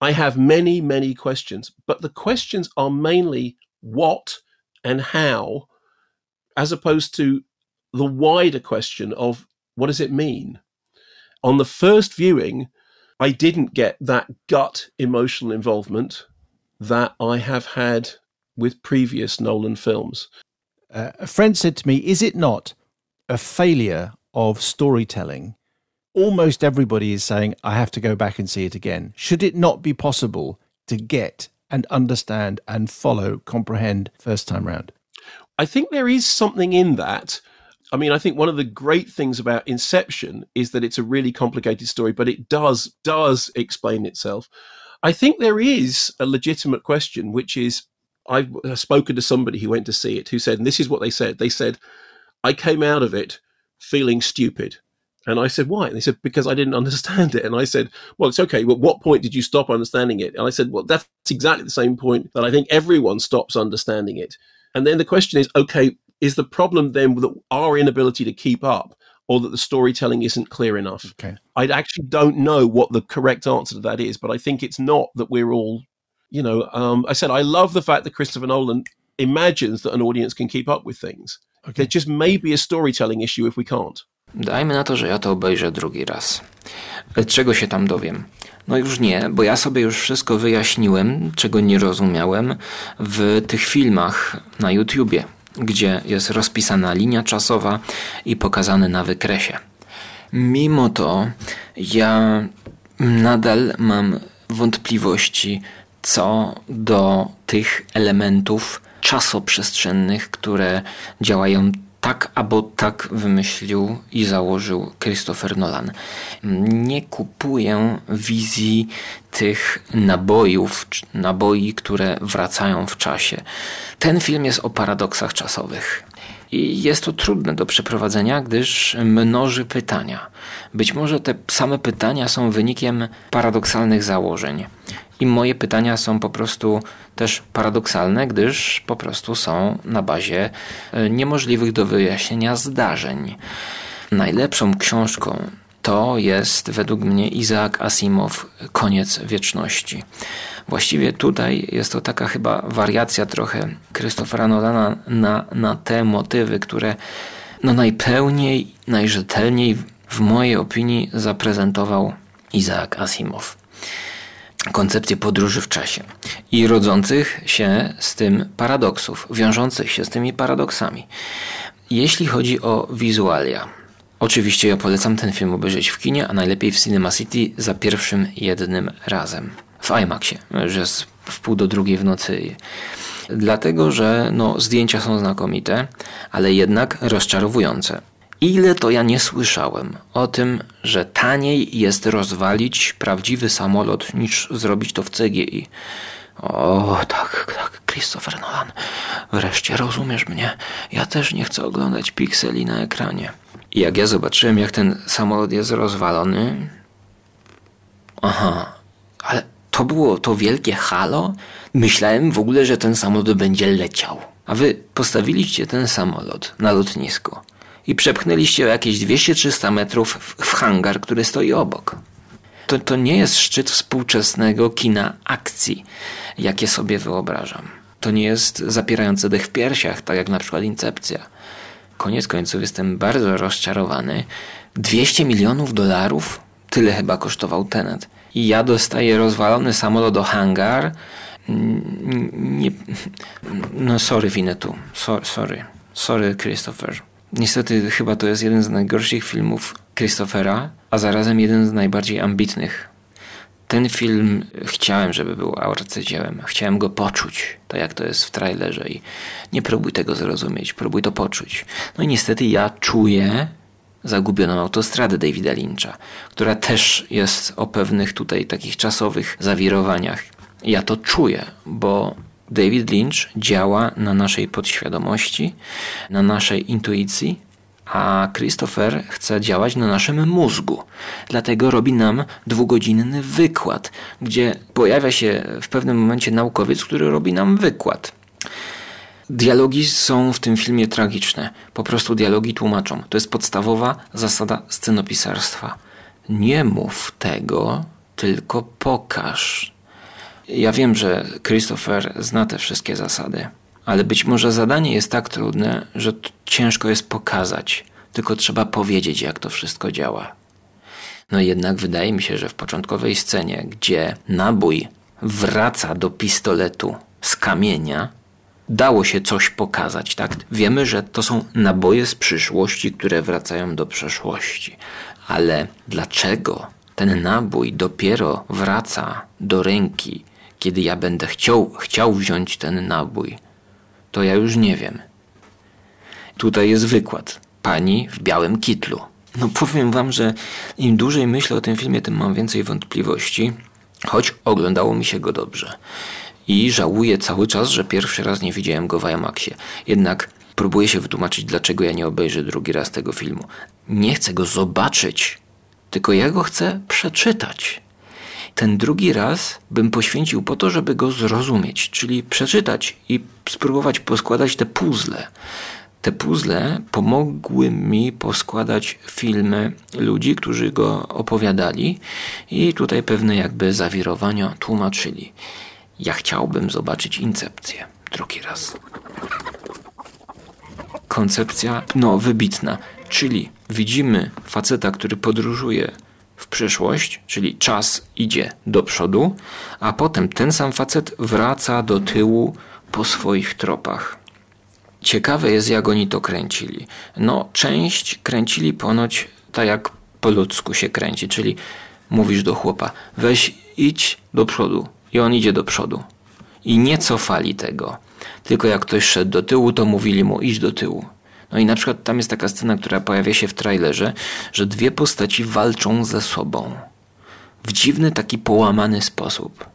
I have many, many questions, but the questions are mainly what and how, as opposed to the wider question of what does it mean? On the first viewing, I didn't get that gut emotional involvement that I have had with previous Nolan films. Uh, a friend said to me, Is it not a failure of storytelling? Almost everybody is saying, I have to go back and see it again. Should it not be possible to get and understand and follow, comprehend first time round? I think there is something in that. I mean, I think one of the great things about Inception is that it's a really complicated story, but it does does explain itself. I think there is a legitimate question, which is I've spoken to somebody who went to see it who said, and this is what they said. They said, I came out of it feeling stupid. And I said, why? And they said, because I didn't [LAUGHS] understand it. And I said, well, it's okay. But what point did you stop understanding it? And I said, well, that's exactly the same point that I think everyone stops understanding it. And then the question is, okay, is the problem then with our inability to keep up or that the storytelling isn't clear enough? Okay. I actually don't know what the correct answer to that is, but I think it's not that we're all, you know, um, I said, I love the fact that Christopher Nolan imagines that an audience can keep up with things. Okay. There just may be a storytelling issue if we can't. Dajmy na to, że ja to obejrzę drugi raz. Czego się tam dowiem? No już nie, bo ja sobie już wszystko wyjaśniłem, czego nie rozumiałem w tych filmach na YouTubie, gdzie jest rozpisana linia czasowa i pokazane na wykresie. Mimo to ja nadal mam wątpliwości co do tych elementów czasoprzestrzennych, które działają tak albo tak wymyślił i założył Christopher Nolan. Nie kupuję wizji tych nabojów, naboi, które wracają w czasie. Ten film jest o paradoksach czasowych. I jest to trudne do przeprowadzenia, gdyż mnoży pytania. Być może te same pytania są wynikiem paradoksalnych założeń. I moje pytania są po prostu też paradoksalne, gdyż po prostu są na bazie niemożliwych do wyjaśnienia zdarzeń. Najlepszą książką to jest według mnie Isaac Asimov Koniec wieczności. Właściwie tutaj jest to taka chyba wariacja trochę Christophera Nolana na, na te motywy, które no najpełniej, najrzetelniej w mojej opinii zaprezentował Isaac Asimov koncepcję podróży w czasie i rodzących się z tym paradoksów, wiążących się z tymi paradoksami. Jeśli chodzi o wizualia, oczywiście ja polecam ten film obejrzeć w kinie, a najlepiej w Cinema City za pierwszym jednym razem. W IMAXie, że jest w pół do drugiej w nocy. Dlatego, że no, zdjęcia są znakomite, ale jednak rozczarowujące. Ile to ja nie słyszałem o tym, że taniej jest rozwalić prawdziwy samolot niż zrobić to w CGI. O, tak, tak, Christopher Nolan. Wreszcie rozumiesz mnie. Ja też nie chcę oglądać pikseli na ekranie. I jak ja zobaczyłem, jak ten samolot jest rozwalony. Aha, ale to było to wielkie halo? Myślałem w ogóle, że ten samolot będzie leciał. A wy postawiliście ten samolot na lotnisku i przepchnęliście o jakieś 200-300 metrów w, hangar, który stoi obok. To, to nie jest szczyt współczesnego kina akcji, jakie sobie wyobrażam. To nie jest zapierające dech w piersiach, tak jak na przykład Incepcja. Koniec końców jestem bardzo rozczarowany. 200 milionów dolarów? Tyle chyba kosztował Tenet. I ja dostaję rozwalony samolot do hangar. Nie, no sorry Winetu. So, sorry. Sorry Christopher. Niestety chyba to jest jeden z najgorszych filmów Christophera, a zarazem jeden z najbardziej ambitnych. Ten film chciałem, żeby był arcydziełem. Chciałem go poczuć, tak jak to jest w trailerze i nie próbuj tego zrozumieć, próbuj to poczuć. No i niestety ja czuję zagubioną autostradę Davida Lyncha, która też jest o pewnych tutaj takich czasowych zawirowaniach. Ja to czuję, bo David Lynch działa na naszej podświadomości, na naszej intuicji, a Christopher chce działać na naszym mózgu. Dlatego robi nam dwugodzinny wykład, gdzie pojawia się w pewnym momencie naukowiec, który robi nam wykład. Dialogi są w tym filmie tragiczne. Po prostu dialogi tłumaczą. To jest podstawowa zasada scenopisarstwa. Nie mów tego, tylko pokaż. Ja wiem, że Christopher zna te wszystkie zasady, ale być może zadanie jest tak trudne, że ciężko jest pokazać, tylko trzeba powiedzieć, jak to wszystko działa. No jednak wydaje mi się, że w początkowej scenie, gdzie nabój wraca do pistoletu z kamienia, dało się coś pokazać, tak? Wiemy, że to są naboje z przyszłości, które wracają do przeszłości. Ale dlaczego ten nabój dopiero wraca do ręki kiedy ja będę chciał, chciał wziąć ten nabój, to ja już nie wiem. Tutaj jest wykład. pani w białym kitlu. No powiem wam, że im dłużej myślę o tym filmie, tym mam więcej wątpliwości, choć oglądało mi się go dobrze. I żałuję cały czas, że pierwszy raz nie widziałem go w IMAXie. Jednak próbuję się wytłumaczyć, dlaczego ja nie obejrzę drugi raz tego filmu. Nie chcę go zobaczyć, tylko ja go chcę przeczytać. Ten drugi raz bym poświęcił po to, żeby go zrozumieć, czyli przeczytać i spróbować poskładać te puzzle. Te puzzle pomogły mi poskładać filmy ludzi, którzy go opowiadali i tutaj pewne jakby zawirowania tłumaczyli. Ja chciałbym zobaczyć Incepcję drugi raz. Koncepcja, no, wybitna, czyli widzimy faceta, który podróżuje w przyszłość, czyli czas idzie do przodu, a potem ten sam facet wraca do tyłu po swoich tropach. Ciekawe jest, jak oni to kręcili. No, część kręcili ponoć tak, jak po ludzku się kręci, czyli mówisz do chłopa, weź idź do przodu, i on idzie do przodu. I nie cofali tego. Tylko jak ktoś szedł do tyłu, to mówili mu iść do tyłu. No i na przykład tam jest taka scena, która pojawia się w trailerze, że dwie postaci walczą ze sobą. W dziwny, taki połamany sposób.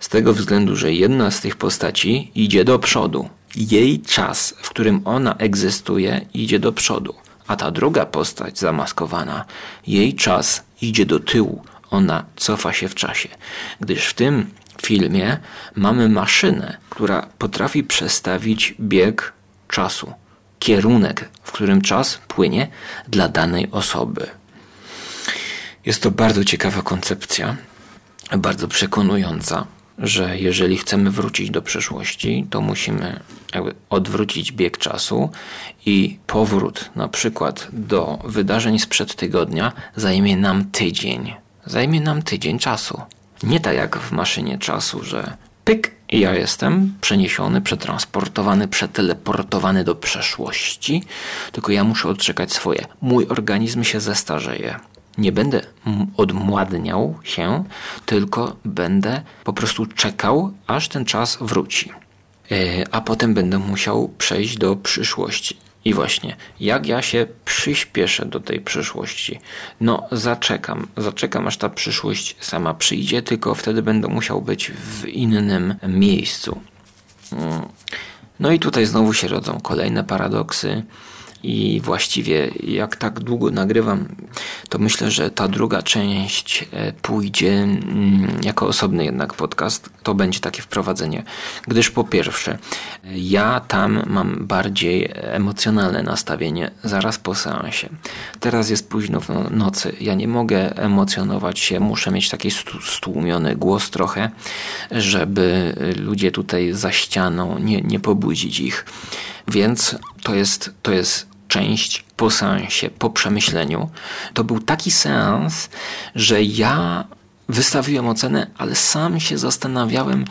Z tego względu, że jedna z tych postaci idzie do przodu. Jej czas, w którym ona egzystuje, idzie do przodu. A ta druga postać zamaskowana, jej czas idzie do tyłu. Ona cofa się w czasie. Gdyż w tym filmie mamy maszynę, która potrafi przestawić bieg czasu kierunek, w którym czas płynie dla danej osoby. Jest to bardzo ciekawa koncepcja, bardzo przekonująca, że jeżeli chcemy wrócić do przeszłości, to musimy odwrócić bieg czasu i powrót na przykład do wydarzeń sprzed tygodnia zajmie nam tydzień. Zajmie nam tydzień czasu. Nie tak jak w maszynie czasu, że pyk i ja jestem przeniesiony, przetransportowany, przeteleportowany do przeszłości, tylko ja muszę odczekać swoje. Mój organizm się zestarzeje. Nie będę odmładniał się, tylko będę po prostu czekał, aż ten czas wróci. E, a potem będę musiał przejść do przyszłości. I właśnie, jak ja się przyspieszę do tej przyszłości? No, zaczekam, zaczekam aż ta przyszłość sama przyjdzie, tylko wtedy będę musiał być w innym miejscu. Mm. No i tutaj znowu się rodzą kolejne paradoksy. I właściwie jak tak długo nagrywam, to myślę, że ta druga część e, pójdzie mm, jako osobny jednak podcast. To będzie takie wprowadzenie, gdyż po pierwsze, ja tam mam bardziej emocjonalne nastawienie zaraz po seansie. Teraz jest późno w no, nocy, ja nie mogę emocjonować się, muszę mieć taki stłumiony głos trochę, żeby ludzie tutaj za ścianą nie, nie pobudzić ich. Więc to jest, to jest część po seansie, po przemyśleniu. To był taki seans, że ja wystawiłem ocenę, ale sam się zastanawiałem,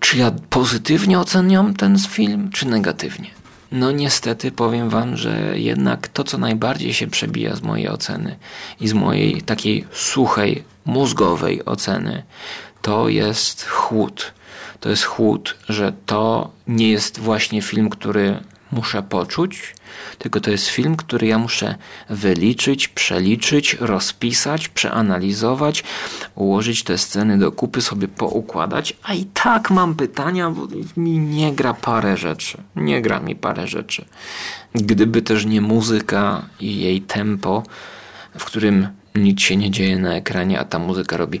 czy ja pozytywnie oceniam ten film, czy negatywnie. No niestety powiem wam, że jednak to, co najbardziej się przebija z mojej oceny i z mojej takiej suchej, mózgowej oceny, to jest chłód. To jest chłód, że to nie jest właśnie film, który muszę poczuć, tylko to jest film, który ja muszę wyliczyć, przeliczyć, rozpisać, przeanalizować, ułożyć te sceny do kupy, sobie poukładać, a i tak mam pytania, bo mi nie gra parę rzeczy. Nie gra mi parę rzeczy. Gdyby też nie muzyka i jej tempo, w którym nic się nie dzieje na ekranie, a ta muzyka robi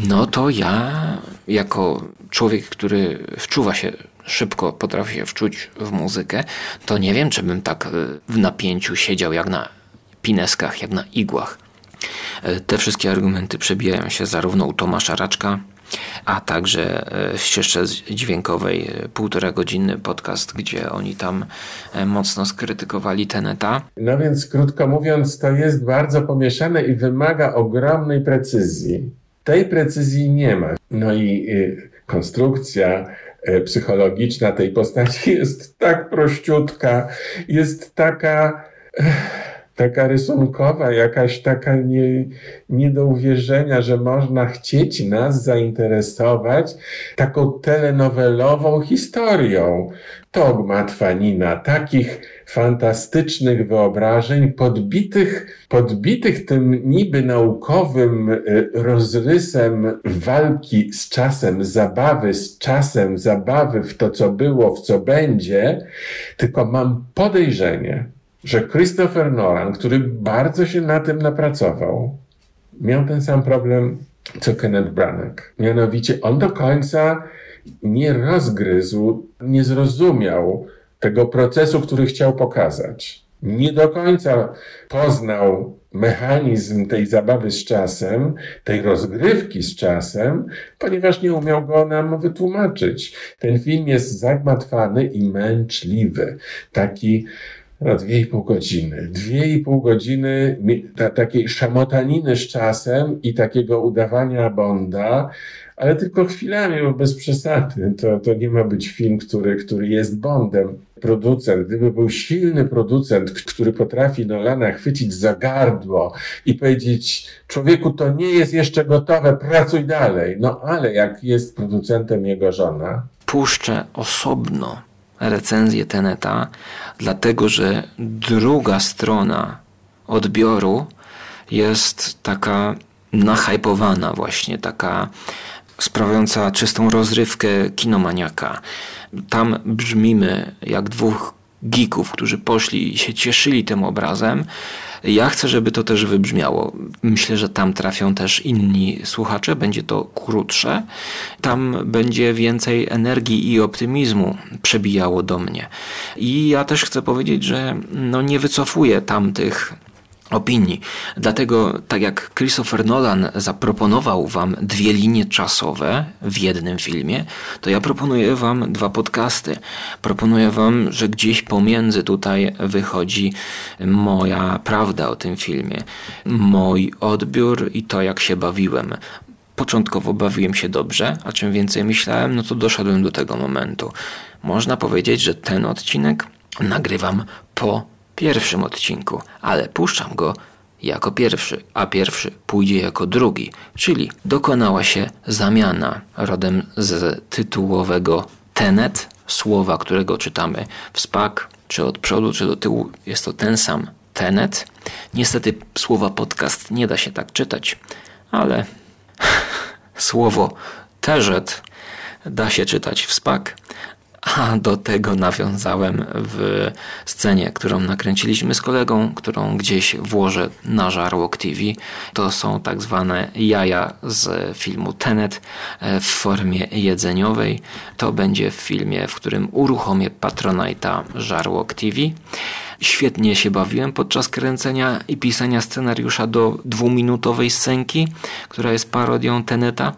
no to ja jako człowiek, który wczuwa się szybko, potrafi się wczuć w muzykę, to nie wiem, czy bym tak e, w napięciu siedział jak na pineskach, jak na igłach. E, te wszystkie argumenty przebijają się zarówno u Tomasza Raczka, a także e, w ścieżce dźwiękowej półtora godzinny podcast, gdzie oni tam mocno skrytykowali Teneta. No więc krótko mówiąc, to jest bardzo pomieszane i wymaga ogromnej precyzji. Tej precyzji nie ma. No i y, konstrukcja y, psychologiczna tej postaci jest tak prościutka, jest taka. taka rysunkowa, jakaś taka nie, nie do uwierzenia, że można chcieć nas zainteresować taką telenowelową historią. Togma Twanina, takich fantastycznych wyobrażeń, podbitych, podbitych tym niby naukowym y, rozrysem walki z czasem, zabawy z czasem, zabawy w to, co było, w co będzie, tylko mam podejrzenie, że Christopher Nolan, który bardzo się na tym napracował, miał ten sam problem co Kenneth Branagh. Mianowicie on do końca nie rozgryzł, nie zrozumiał tego procesu, który chciał pokazać. Nie do końca poznał mechanizm tej zabawy z czasem, tej rozgrywki z czasem, ponieważ nie umiał go nam wytłumaczyć. Ten film jest zagmatwany i męczliwy. Taki no, dwie i pół godziny. Dwie i pół godziny ta, takiej szamotaniny z czasem i takiego udawania Bonda, ale tylko chwilami, bo bez przesady. To, to nie ma być film, który, który jest Bondem. Producent, gdyby był silny producent, który potrafi Nolana chwycić za gardło i powiedzieć, człowieku, to nie jest jeszcze gotowe, pracuj dalej. No ale jak jest producentem jego żona. Puszczę osobno recenzję Teneta, dlatego że druga strona odbioru jest taka nachajpowana właśnie, taka sprawiająca czystą rozrywkę kinomaniaka. Tam brzmimy jak dwóch geeków, którzy poszli i się cieszyli tym obrazem. Ja chcę, żeby to też wybrzmiało. Myślę, że tam trafią też inni słuchacze, będzie to krótsze. Tam będzie więcej energii i optymizmu przebijało do mnie. I ja też chcę powiedzieć, że no nie wycofuję tamtych opinii. Dlatego, tak jak Christopher Nolan zaproponował Wam dwie linie czasowe w jednym filmie, to ja proponuję Wam dwa podcasty. Proponuję Wam, że gdzieś pomiędzy tutaj wychodzi moja prawda o tym filmie, mój odbiór i to, jak się bawiłem. Początkowo bawiłem się dobrze, a czym więcej myślałem, no to doszedłem do tego momentu. Można powiedzieć, że ten odcinek nagrywam po pierwszym odcinku, ale puszczam go jako pierwszy, a pierwszy pójdzie jako drugi, czyli dokonała się zamiana rodem z tytułowego Tenet, słowa, którego czytamy w SPAK, czy od przodu, czy do tyłu, jest to ten sam Tenet. Niestety słowa podcast nie da się tak czytać, ale [LAUGHS] słowo teżet da się czytać w SPAK, a do tego nawiązałem w scenie, którą nakręciliśmy z kolegą, którą gdzieś włożę na Żarłok TV. To są tak zwane jaja z filmu Tenet e, w formie jedzeniowej. To będzie w filmie, w którym uruchomię Patronite'a Żarłok TV. Świetnie się bawiłem podczas kręcenia i pisania scenariusza do dwuminutowej scenki, która jest parodią Teneta.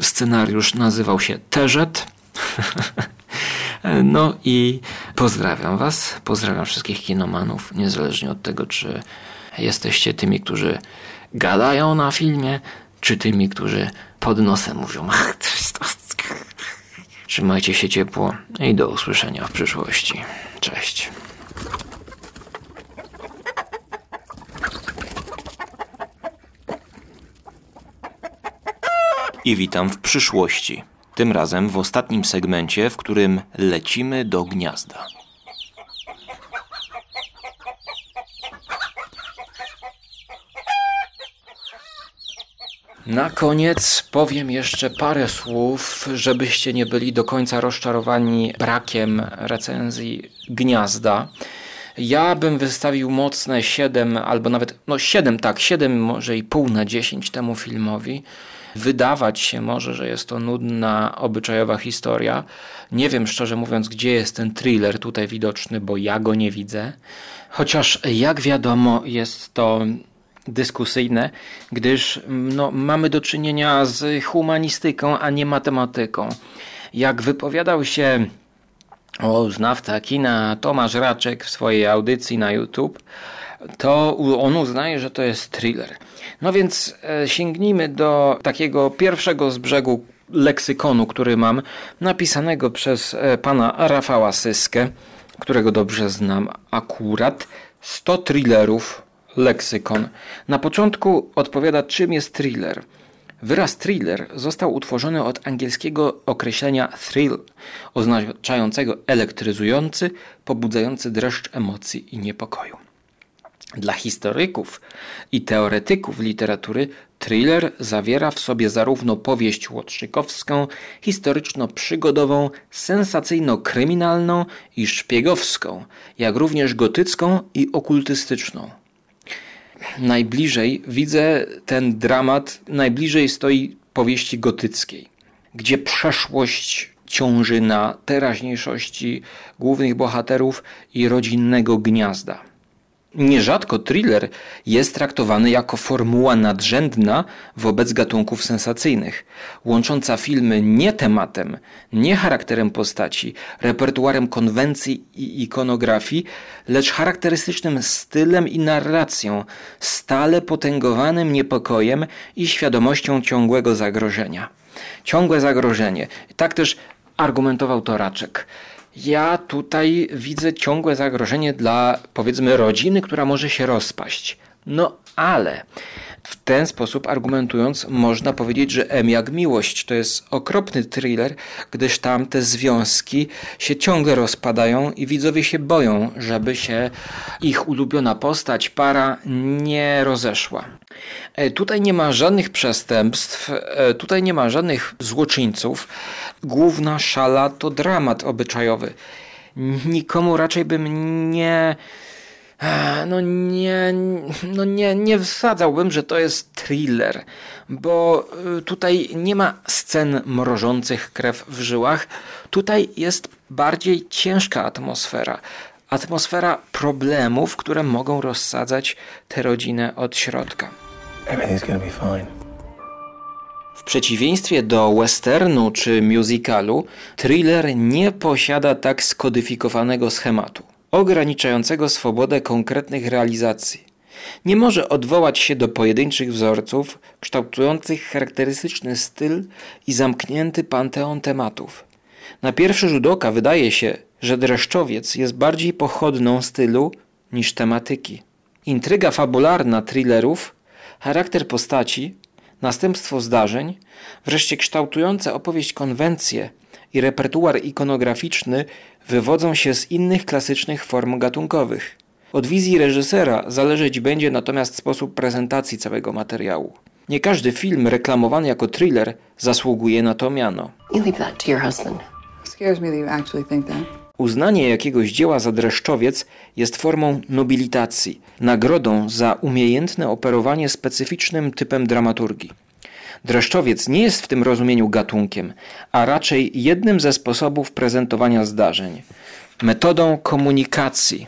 Scenariusz nazywał się Teżet. [LAUGHS] No i pozdrawiam Was, pozdrawiam wszystkich kinomanów, niezależnie od tego, czy jesteście tymi, którzy gadają na filmie, czy tymi, którzy pod nosem mówią. Trzymajcie się ciepło i do usłyszenia w przyszłości. Cześć. I witam w przyszłości. Tym razem w ostatnim segmencie, w którym lecimy do gniazda. Na koniec powiem jeszcze parę słów, żebyście nie byli do końca rozczarowani brakiem recenzji Gniazda. Ja bym wystawił mocne 7 albo nawet, no 7 tak, 7 może i pół na 10 temu filmowi. Wydawać się może, że jest to nudna, obyczajowa historia. Nie wiem szczerze mówiąc, gdzie jest ten thriller tutaj widoczny, bo ja go nie widzę. Chociaż jak wiadomo, jest to dyskusyjne, gdyż no, mamy do czynienia z humanistyką, a nie matematyką. Jak wypowiadał się o znawca kina Tomasz Raczek w swojej audycji na YouTube, to on uznaje, że to jest thriller. No więc e, sięgnijmy do takiego pierwszego z brzegu leksykonu, który mam, napisanego przez e, pana Rafała Syskę, którego dobrze znam akurat. 100 thrillerów leksykon. Na początku odpowiada, czym jest thriller. Wyraz thriller został utworzony od angielskiego określenia thrill, oznaczającego elektryzujący, pobudzający dreszcz emocji i niepokoju. Dla historyków i teoretyków literatury thriller zawiera w sobie zarówno powieść łotrzykowską, historyczno-przygodową, sensacyjno-kryminalną i szpiegowską, jak również gotycką i okultystyczną. Najbliżej widzę ten dramat, najbliżej stoi powieści gotyckiej, gdzie przeszłość ciąży na teraźniejszości głównych bohaterów i rodzinnego gniazda. Nierzadko thriller jest traktowany jako formuła nadrzędna wobec gatunków sensacyjnych, łącząca filmy nie tematem, nie charakterem postaci, repertuarem konwencji i ikonografii, lecz charakterystycznym stylem i narracją, stale potęgowanym niepokojem i świadomością ciągłego zagrożenia. Ciągłe zagrożenie. Tak też argumentował Toraczek. Ja tutaj widzę ciągłe zagrożenie dla, powiedzmy, rodziny, która może się rozpaść. No ale w ten sposób argumentując, można powiedzieć, że M jak miłość to jest okropny thriller, gdyż tam te związki się ciągle rozpadają i widzowie się boją, żeby się ich ulubiona postać, para nie rozeszła. E, tutaj nie ma żadnych przestępstw, e, tutaj nie ma żadnych złoczyńców. Główna szala to dramat obyczajowy. Nikomu raczej bym nie no nie, no nie, nie wsadzałbym, że to jest thriller, bo y, tutaj nie ma scen mrożących krew w żyłach. Tutaj jest bardziej ciężka atmosfera. Atmosfera problemów, które mogą rozsadzać tę rodzinę od środka. W przeciwieństwie do westernu czy musicalu, thriller nie posiada tak skodyfikowanego schematu ograniczającego swobodę konkretnych realizacji. Nie może odwołać się do pojedynczych wzorców kształtujących charakterystyczny styl i zamknięty panteon tematów. Na pierwszy rzut oka wydaje się, że dreszczowiec jest bardziej pochodną stylu niż tematyki. Intryga fabularna thrillerów, charakter postaci, następstwo zdarzeń, wreszcie kształtujące opowieść konwencje i repertuar ikonograficzny wywodzą się z innych klasycznych form gatunkowych. Od wizji reżysera zależeć będzie natomiast sposób prezentacji całego materiału. Nie każdy film reklamowany jako thriller zasługuje na to miano. Uznanie jakiegoś dzieła za dreszczowiec jest formą nobilitacji, nagrodą za umiejętne operowanie specyficznym typem dramaturgii. Dreszczowiec nie jest w tym rozumieniu gatunkiem, a raczej jednym ze sposobów prezentowania zdarzeń, metodą komunikacji,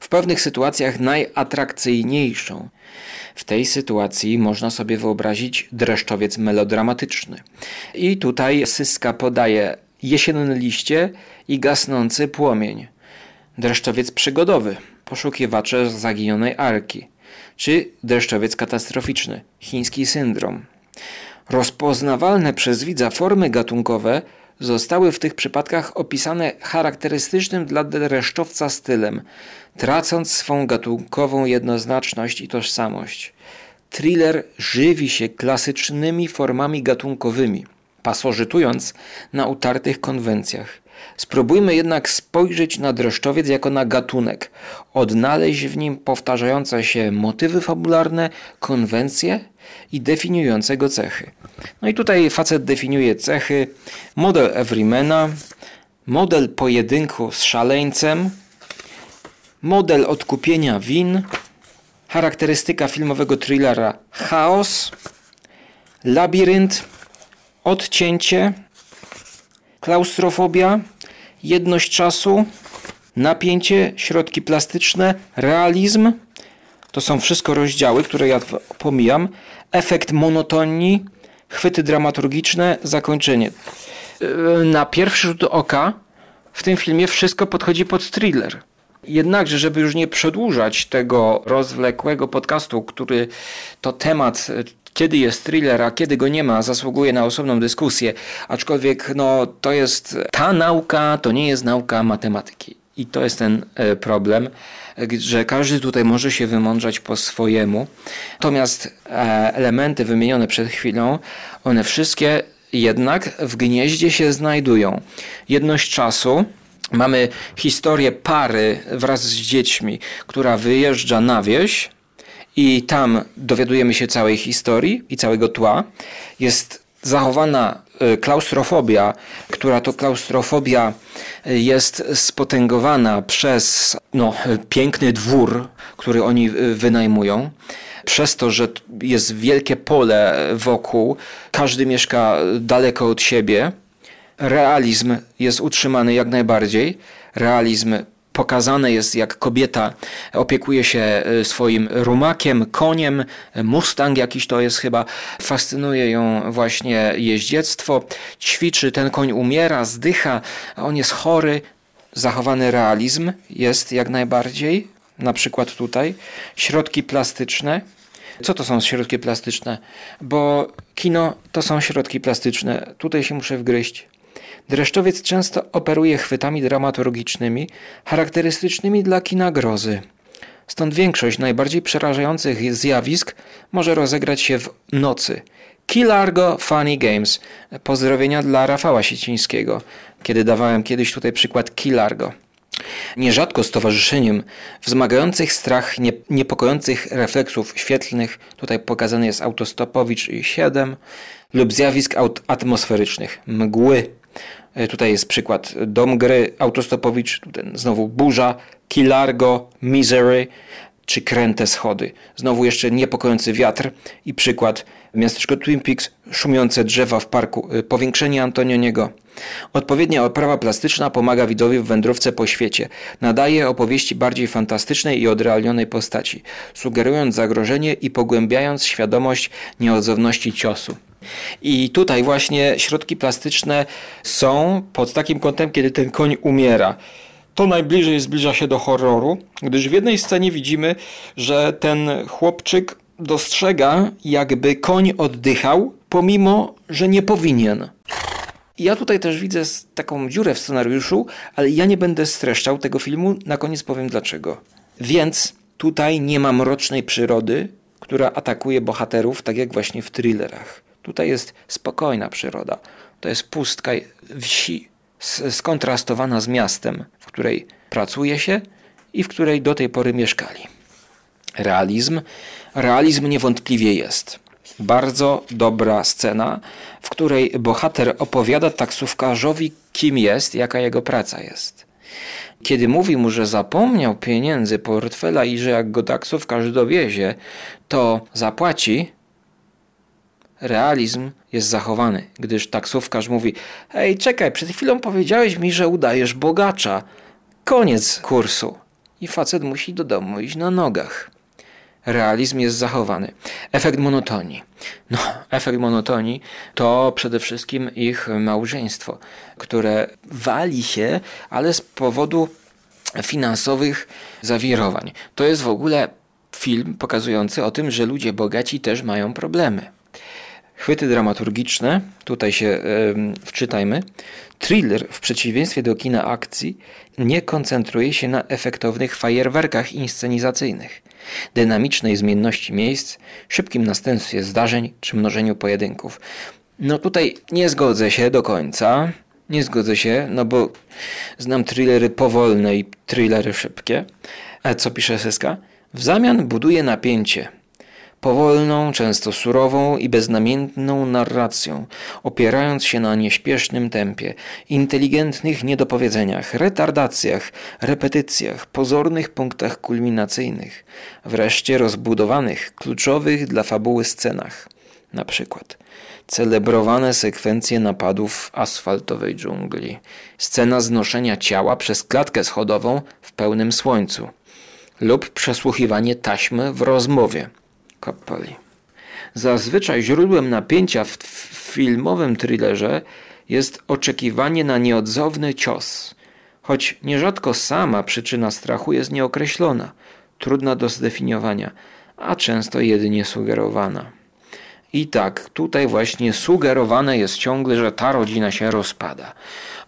w pewnych sytuacjach najatrakcyjniejszą. W tej sytuacji można sobie wyobrazić dreszczowiec melodramatyczny. I tutaj Syska podaje jesienne liście i gasnący płomień. Dreszczowiec przygodowy, poszukiwacze zaginionej arki, czy dreszczowiec katastroficzny, chiński syndrom. Rozpoznawalne przez widza formy gatunkowe zostały w tych przypadkach opisane charakterystycznym dla dreszczowca stylem, tracąc swą gatunkową jednoznaczność i tożsamość. Thriller żywi się klasycznymi formami gatunkowymi, pasożytując na utartych konwencjach. Spróbujmy jednak spojrzeć na dreszczowiec jako na gatunek, odnaleźć w nim powtarzające się motywy fabularne, konwencje i definiujące go cechy. No i tutaj facet definiuje cechy model Everymana, model pojedynku z szaleńcem, model odkupienia win, charakterystyka filmowego thrillera chaos, labirynt, odcięcie, klaustrofobia, jedność czasu, napięcie, środki plastyczne, realizm. To są wszystko rozdziały, które ja pomijam. Efekt monotonii, chwyty dramaturgiczne, zakończenie. Yy, na pierwszy rzut oka w tym filmie wszystko podchodzi pod thriller. Jednakże, żeby już nie przedłużać tego rozwlekłego podcastu, który to temat kiedy jest thriller, a kiedy go nie ma, zasługuje na osobną dyskusję. Aczkolwiek no, to jest ta nauka, to nie jest nauka matematyki. I to jest ten e, problem, że każdy tutaj może się wymądrzać po swojemu. Natomiast e, elementy wymienione przed chwilą, one wszystkie jednak w gnieździe się znajdują. Jedność czasu, Mamy historię pary wraz z dziećmi, która wyjeżdża na wieś i tam dowiadujemy się całej historii i całego tła. Jest zachowana e, klaustrofobia, która to klaustrofobia e, jest spotęgowana przez no, piękny dwór, który oni e, wynajmują. Przez to, że jest wielkie pole wokół, każdy mieszka daleko od siebie. Realizm jest utrzymany jak najbardziej. Realizm pokazane jest, jak kobieta opiekuje się e, swoim rumakiem, koniem, mustang jakiś to jest chyba. Fascynuje ją właśnie jeździectwo. Ćwiczy, ten koń umiera, zdycha, on jest chory. Zachowany realizm jest jak najbardziej, na przykład tutaj. Środki plastyczne. Co to są środki plastyczne? Bo kino to są środki plastyczne. Tutaj się muszę wgryźć. Dreszczowiec często operuje chwytami dramaturgicznymi charakterystycznymi dla kina grozy. Stąd większość najbardziej przerażających zjawisk może rozegrać się w nocy. Kilargo Funny Games. Pozdrowienia dla Rafała Siecińskiego, kiedy dawałem kiedyś tutaj przykład Kilargo. Nierzadko stowarzyszeniem wzmagających strach nie, niepokojących refleksów świetlnych, tutaj pokazany jest autostopowicz i 7, lub zjawisk atmosferycznych, mgły, tutaj jest przykład Dom gry, Autostopowicz, tutaj znowu Burza, Kilargo, Misery czy Kręte schody. Znowu jeszcze niepokojący wiatr i przykład miasteczko Twin Peaks, szumiące drzewa w parku, e, powiększenie Antonioniego. Odpowiednia oprawa plastyczna pomaga widzowi w wędrówce po świecie. Nadaje opowieści bardziej fantastycznej i odrealnionej postaci, sugerując zagrożenie i pogłębiając świadomość nieodzowności ciosu. I tutaj właśnie środki plastyczne są pod takim kątem, kiedy ten koń umiera. To najbliżej zbliża się do horroru, gdyż w jednej scenie widzimy, że ten chłopczyk dostrzega, jakby koń oddychał, pomimo, że nie powinien. Ja tutaj też widzę taką dziurę w scenariuszu, ale ja nie będę streszczał tego filmu, na koniec powiem dlaczego. Więc tutaj nie ma mrocznej przyrody, która atakuje bohaterów, tak jak właśnie w thrillerach. Tutaj jest spokojna przyroda. To jest pustka wsi, skontrastowana z miastem, w której pracuje się i w której do tej pory mieszkali. Realizm. Realizm niewątpliwie jest. Bardzo dobra scena, w której bohater opowiada taksówkarzowi, kim jest, jaka jego praca jest. Kiedy mówi mu, że zapomniał pieniędzy, portfela i że jak go taksówkarz dowiezie, to zapłaci, realizm jest zachowany, gdyż taksówkarz mówi: Hej, czekaj, przed chwilą powiedziałeś mi, że udajesz bogacza. Koniec kursu. I facet musi do domu iść na nogach. Realizm jest zachowany. Efekt monotonii. No, efekt monotonii to przede wszystkim ich małżeństwo, które wali się, ale z powodu finansowych zawirowań. To jest w ogóle film pokazujący o tym, że ludzie bogaci też mają problemy. Chwyty dramaturgiczne, tutaj się yy, wczytajmy. Thriller, w przeciwieństwie do kina akcji, nie koncentruje się na efektownych fajerwerkach inscenizacyjnych, dynamicznej zmienności miejsc, szybkim następstwie zdarzeń czy mnożeniu pojedynków. No tutaj nie zgodzę się do końca. Nie zgodzę się, no bo znam thrillery powolne i thrillery szybkie. A co pisze Seska? W zamian buduje napięcie – powolną, często surową i beznamiętną narracją, opierając się na nieśpiesznym tempie, inteligentnych niedopowiedzeniach, retardacjach, repetycjach, pozornych punktach kulminacyjnych, wreszcie rozbudowanych, kluczowych dla fabuły scenach. Na przykład celebrowane sekwencje napadów w asfaltowej dżungli, scena znoszenia ciała przez klatkę schodową w pełnym słońcu lub przesłuchiwanie taśmy w rozmowie – Zazwyczaj źródłem napięcia w filmowym thrillerze jest oczekiwanie na nieodzowny cios, choć nierzadko sama przyczyna strachu jest nieokreślona, trudna do zdefiniowania, a często jedynie sugerowana. I tak, tutaj właśnie sugerowane jest ciągle, że ta rodzina się rozpada.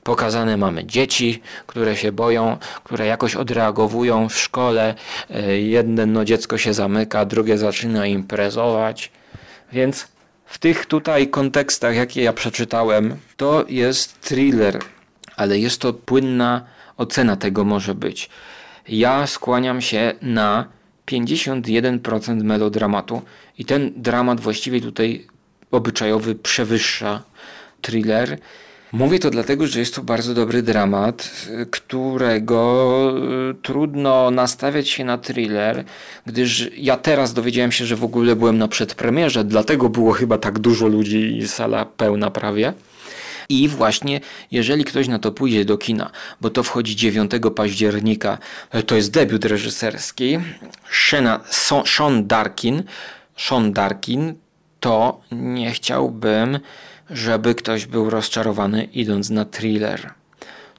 Pokazane mamy dzieci, które się boją, które jakoś odreagowują w szkole. E, Jedno dziecko się zamyka, drugie zaczyna imprezować. Więc w tych tutaj kontekstach, jakie ja przeczytałem, to jest thriller, ale jest to płynna ocena tego może być. Ja skłaniam się na 51% melodramatu i ten dramat właściwie tutaj obyczajowy przewyższa thriller. Mówię to dlatego, że jest to bardzo dobry dramat, którego y, trudno nastawiać się na thriller, gdyż ja teraz dowiedziałem się, że w ogóle byłem na przedpremierze, dlatego było chyba tak dużo ludzi i sala pełna prawie. I właśnie, jeżeli ktoś na to pójdzie do kina, bo to wchodzi 9 października, e, to jest debiut reżyserski, Shena, Sean Darkin, Sean Darkin, to nie chciałbym, żeby ktoś był rozczarowany idąc na thriller.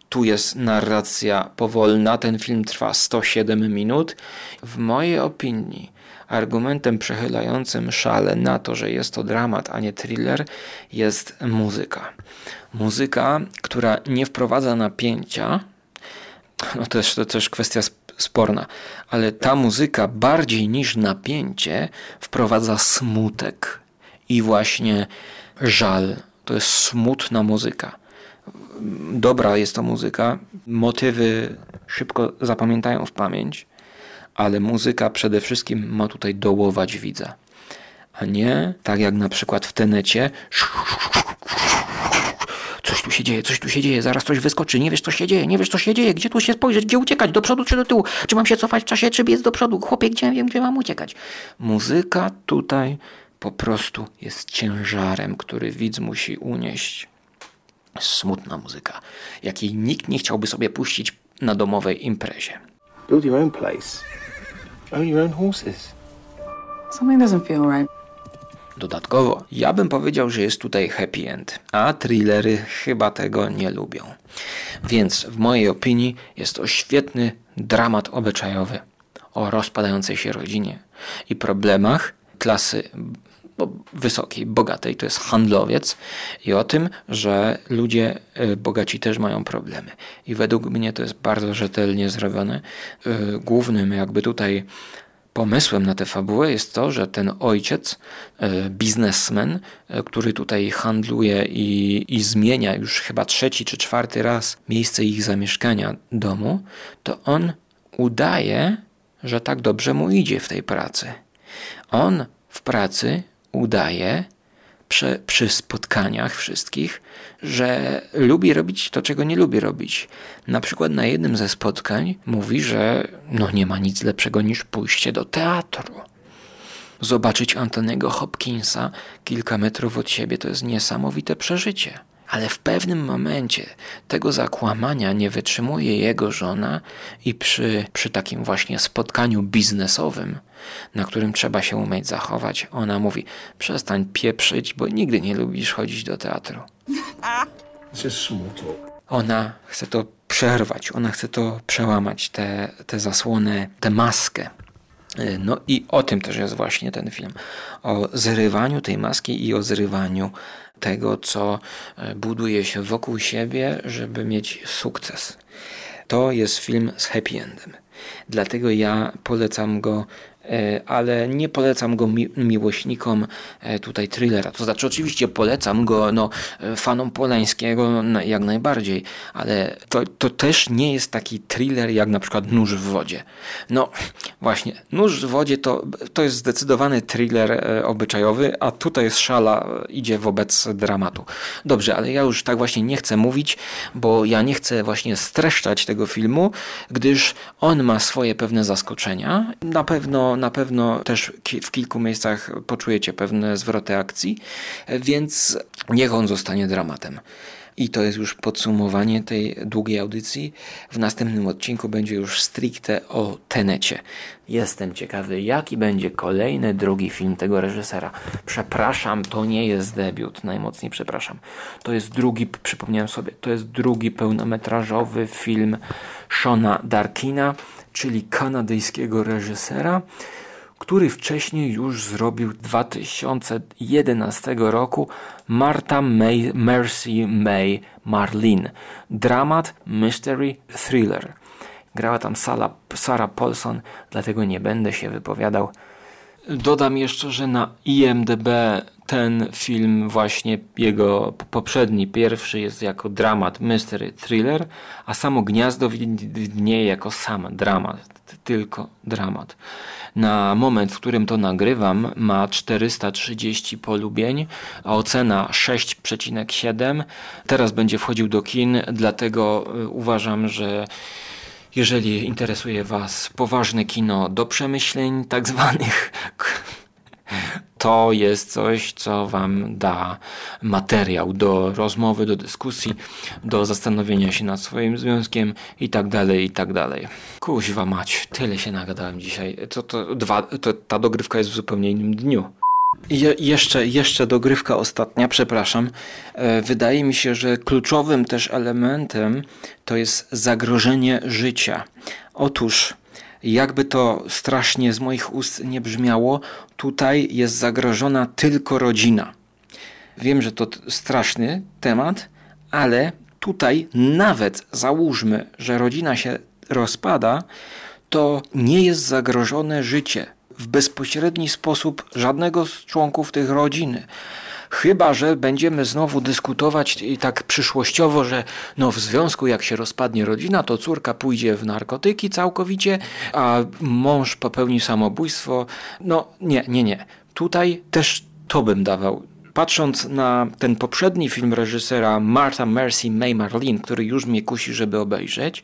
Tu jest narracja powolna, ten film trwa 107 minut. W mojej opinii argumentem przechylającym szale na to, że jest to dramat, a nie thriller, jest muzyka. Muzyka, która nie wprowadza napięcia, no też to też kwestia sporna, ale ta muzyka bardziej niż napięcie wprowadza smutek i właśnie żal. To jest smutna muzyka. Dobra jest to muzyka, motywy szybko zapamiętają w pamięć, ale muzyka przede wszystkim ma tutaj dołować widza. A nie tak jak na przykład w tenecie. Coś tu się dzieje, coś tu się dzieje, zaraz coś wyskoczy, nie wiesz co się dzieje, nie wiesz co się dzieje, gdzie tu się spojrzeć, gdzie uciekać, do przodu czy do tyłu, czy mam się cofać w czasie, czy biec do przodu, chłopie, gdzie wiem, gdzie mam uciekać. Muzyka tutaj po prostu jest ciężarem, który widz musi unieść. Smutna muzyka, jakiej nikt nie chciałby sobie puścić na domowej imprezie. Build your own place. Own your own horses. Something doesn't feel right. Dodatkowo, ja bym powiedział, że jest tutaj happy end, a thrillery chyba tego nie lubią. Więc w mojej opinii jest to świetny dramat obyczajowy o rozpadającej się rodzinie i problemach klasy wysokiej, bogatej, to jest handlowiec i o tym, że ludzie y, bogaci też mają problemy. I według mnie to jest bardzo rzetelnie zrobione. Y, głównym jakby tutaj pomysłem na tę fabułę jest to, że ten ojciec, y, biznesmen, który tutaj handluje i, i zmienia już chyba trzeci czy czwarty raz miejsce ich zamieszkania domu, to on udaje, że tak dobrze mu idzie w tej pracy. On w pracy udaje przy, przy spotkaniach wszystkich, że lubi robić to, czego nie lubi robić. Na przykład na jednym ze spotkań mówi, że no nie ma nic lepszego niż pójście do teatru. Zobaczyć Antonego Hopkinsa kilka metrów od siebie to jest niesamowite przeżycie. Ale w pewnym momencie tego zakłamania nie wytrzymuje jego żona i przy, przy takim właśnie spotkaniu biznesowym, na którym trzeba się umieć zachować, ona mówi: Przestań pieprzyć, bo nigdy nie lubisz chodzić do teatru. Ona chce to przerwać, ona chce to przełamać, tę te, te zasłonę, tę maskę. No i o tym też jest właśnie ten film. O zrywaniu tej maski i o zrywaniu tego, co e, buduje się wokół siebie, żeby mieć sukces. To jest film z happy endem. Dlatego ja polecam go ale nie polecam go mi miłośnikom e, tutaj thrillera. To znaczy oczywiście polecam go no, e, fanom Polańskiego jak najbardziej, ale to, to też nie jest taki thriller jak na przykład Nóż w wodzie. No właśnie, Nóż w wodzie to, to jest zdecydowany thriller obyczajowy, a tutaj szala idzie wobec dramatu. Dobrze, ale ja już tak właśnie nie chcę mówić, bo ja nie chcę właśnie streszczać tego filmu, gdyż on ma swoje pewne zaskoczenia. Na pewno na pewno też w kilku miejscach poczujecie pewne zwroty akcji, więc niech on zostanie dramatem. I to jest już podsumowanie tej długiej audycji. W następnym odcinku będzie już stricte o Tenecie. Jestem ciekawy, jaki będzie kolejny, drugi film tego reżysera. Przepraszam, to nie jest debiut, najmocniej przepraszam. To jest drugi, przypomniałem sobie, to jest drugi pełnometrażowy film Shona Darkina, czyli kanadyjskiego reżysera, który wcześniej już zrobił 2011 roku Martha May Mercy May Marlene. Dramat, mystery, thriller. Grała tam Sala, Sarah Paulson, dlatego nie będę się wypowiadał. Dodam jeszcze, że na IMDb ten film, właśnie jego poprzedni, pierwszy jest jako dramat, mystery, thriller, a samo Gniazdo widnieje jako sam dramat, tylko dramat. Na moment, w którym to nagrywam, ma 430 polubień, a ocena 6,7. Teraz będzie wchodził do kin, dlatego y, uważam, że jeżeli interesuje Was poważne kino do przemyśleń, tak zwanych, to jest coś, co Wam da materiał do rozmowy, do dyskusji, do zastanowienia się nad swoim związkiem i tak dalej, i tak dalej. Kuźwa mać, tyle się nagadałem dzisiaj. To, to, dwa, to, ta dogrywka jest w zupełnie innym dniu. Je, jeszcze, jeszcze dogrywka ostatnia, przepraszam. E, wydaje mi się, że kluczowym też elementem to jest zagrożenie życia. Otóż, jakby to strasznie z moich ust nie brzmiało, tutaj jest zagrożona tylko rodzina. Wiem, że to straszny temat, ale tutaj nawet załóżmy, że rodzina się rozpada, to nie jest zagrożone życie w bezpośredni sposób żadnego z członków tych rodziny. Chyba, że będziemy znowu dyskutować i tak przyszłościowo, że no w związku jak się rozpadnie rodzina, to córka pójdzie w narkotyki całkowicie, a mąż popełni samobójstwo. No nie, nie, nie. Tutaj też to bym dawał. Patrząc na ten poprzedni film reżysera Martha Mercy May Marlene, który już mnie kusi, żeby obejrzeć,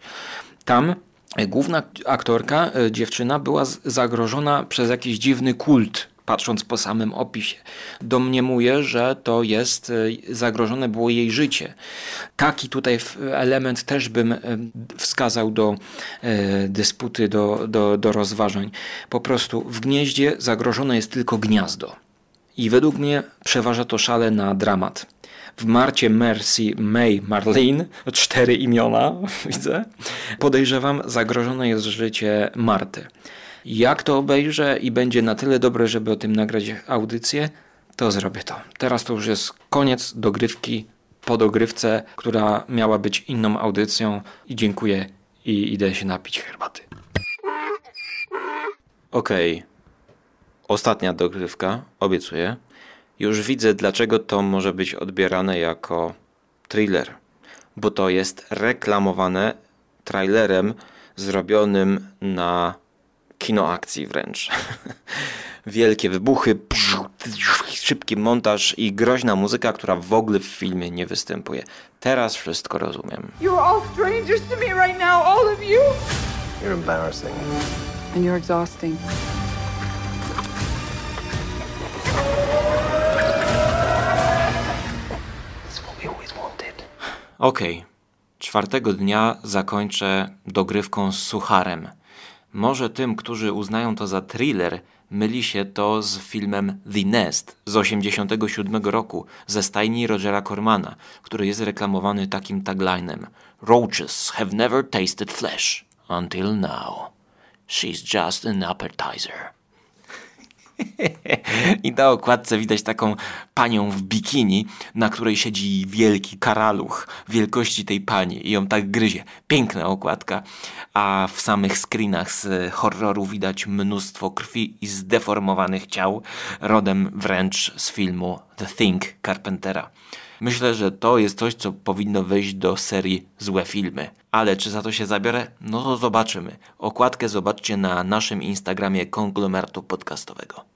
tam główna aktorka, e, dziewczyna, była zagrożona przez jakiś dziwny kult. Patrząc po samym opisie, domniemuję, że to jest e, zagrożone było jej życie. Taki tutaj element też bym e, wskazał do dysputy, do, do, do rozważań. Po prostu w gnieździe zagrożone jest tylko gniazdo. I według mnie przeważa to szale na dramat w Marcie Mercy May Marlene, cztery imiona [LAUGHS] widzę, podejrzewam zagrożone jest życie Marty. Jak to obejrzę i będzie na tyle dobre, żeby o tym nagrać audycję, to zrobię to. Teraz to już jest koniec dogrywki po dogrywce, która miała być inną audycją i dziękuję i idę się napić herbaty. Okej. Okay. Ostatnia dogrywka, obiecuję. Już widzę, dlaczego to może być odbierane jako thriller, bo to jest reklamowane trailerem zrobionym na kinoakcji wręcz. [LAUGHS] Wielkie wybuchy, szybki montaż i groźna muzyka, która w ogóle w filmie nie występuje. Teraz wszystko rozumiem. You're all strangers to me right now, all of you. You're embarrassing. And you're exhausting. Okej. Okay. Czwartego dnia zakończę dogrywką z sucharem. Może tym, którzy uznają to za thriller, myli się to z filmem The Nest z 1987 roku ze stajni Rogera Cormana, który jest reklamowany takim taglinem Roaches have never tasted flesh until now. She's just an appetizer. [LAUGHS] I na okładce widać taką panią w bikini, na której siedzi wielki karaluch wielkości tej pani i ją tak gryzie. Piękna okładka, a w samych screenach z horroru widać mnóstwo krwi i zdeformowanych ciał, rodem wręcz z filmu The Thing Carpentera. Myślę, że to jest coś, co powinno wejść do serii złe filmy. Ale czy za to się zabiorę? No to zobaczymy. Okładkę zobaczcie na naszym Instagramie konglomeratu podcastowego.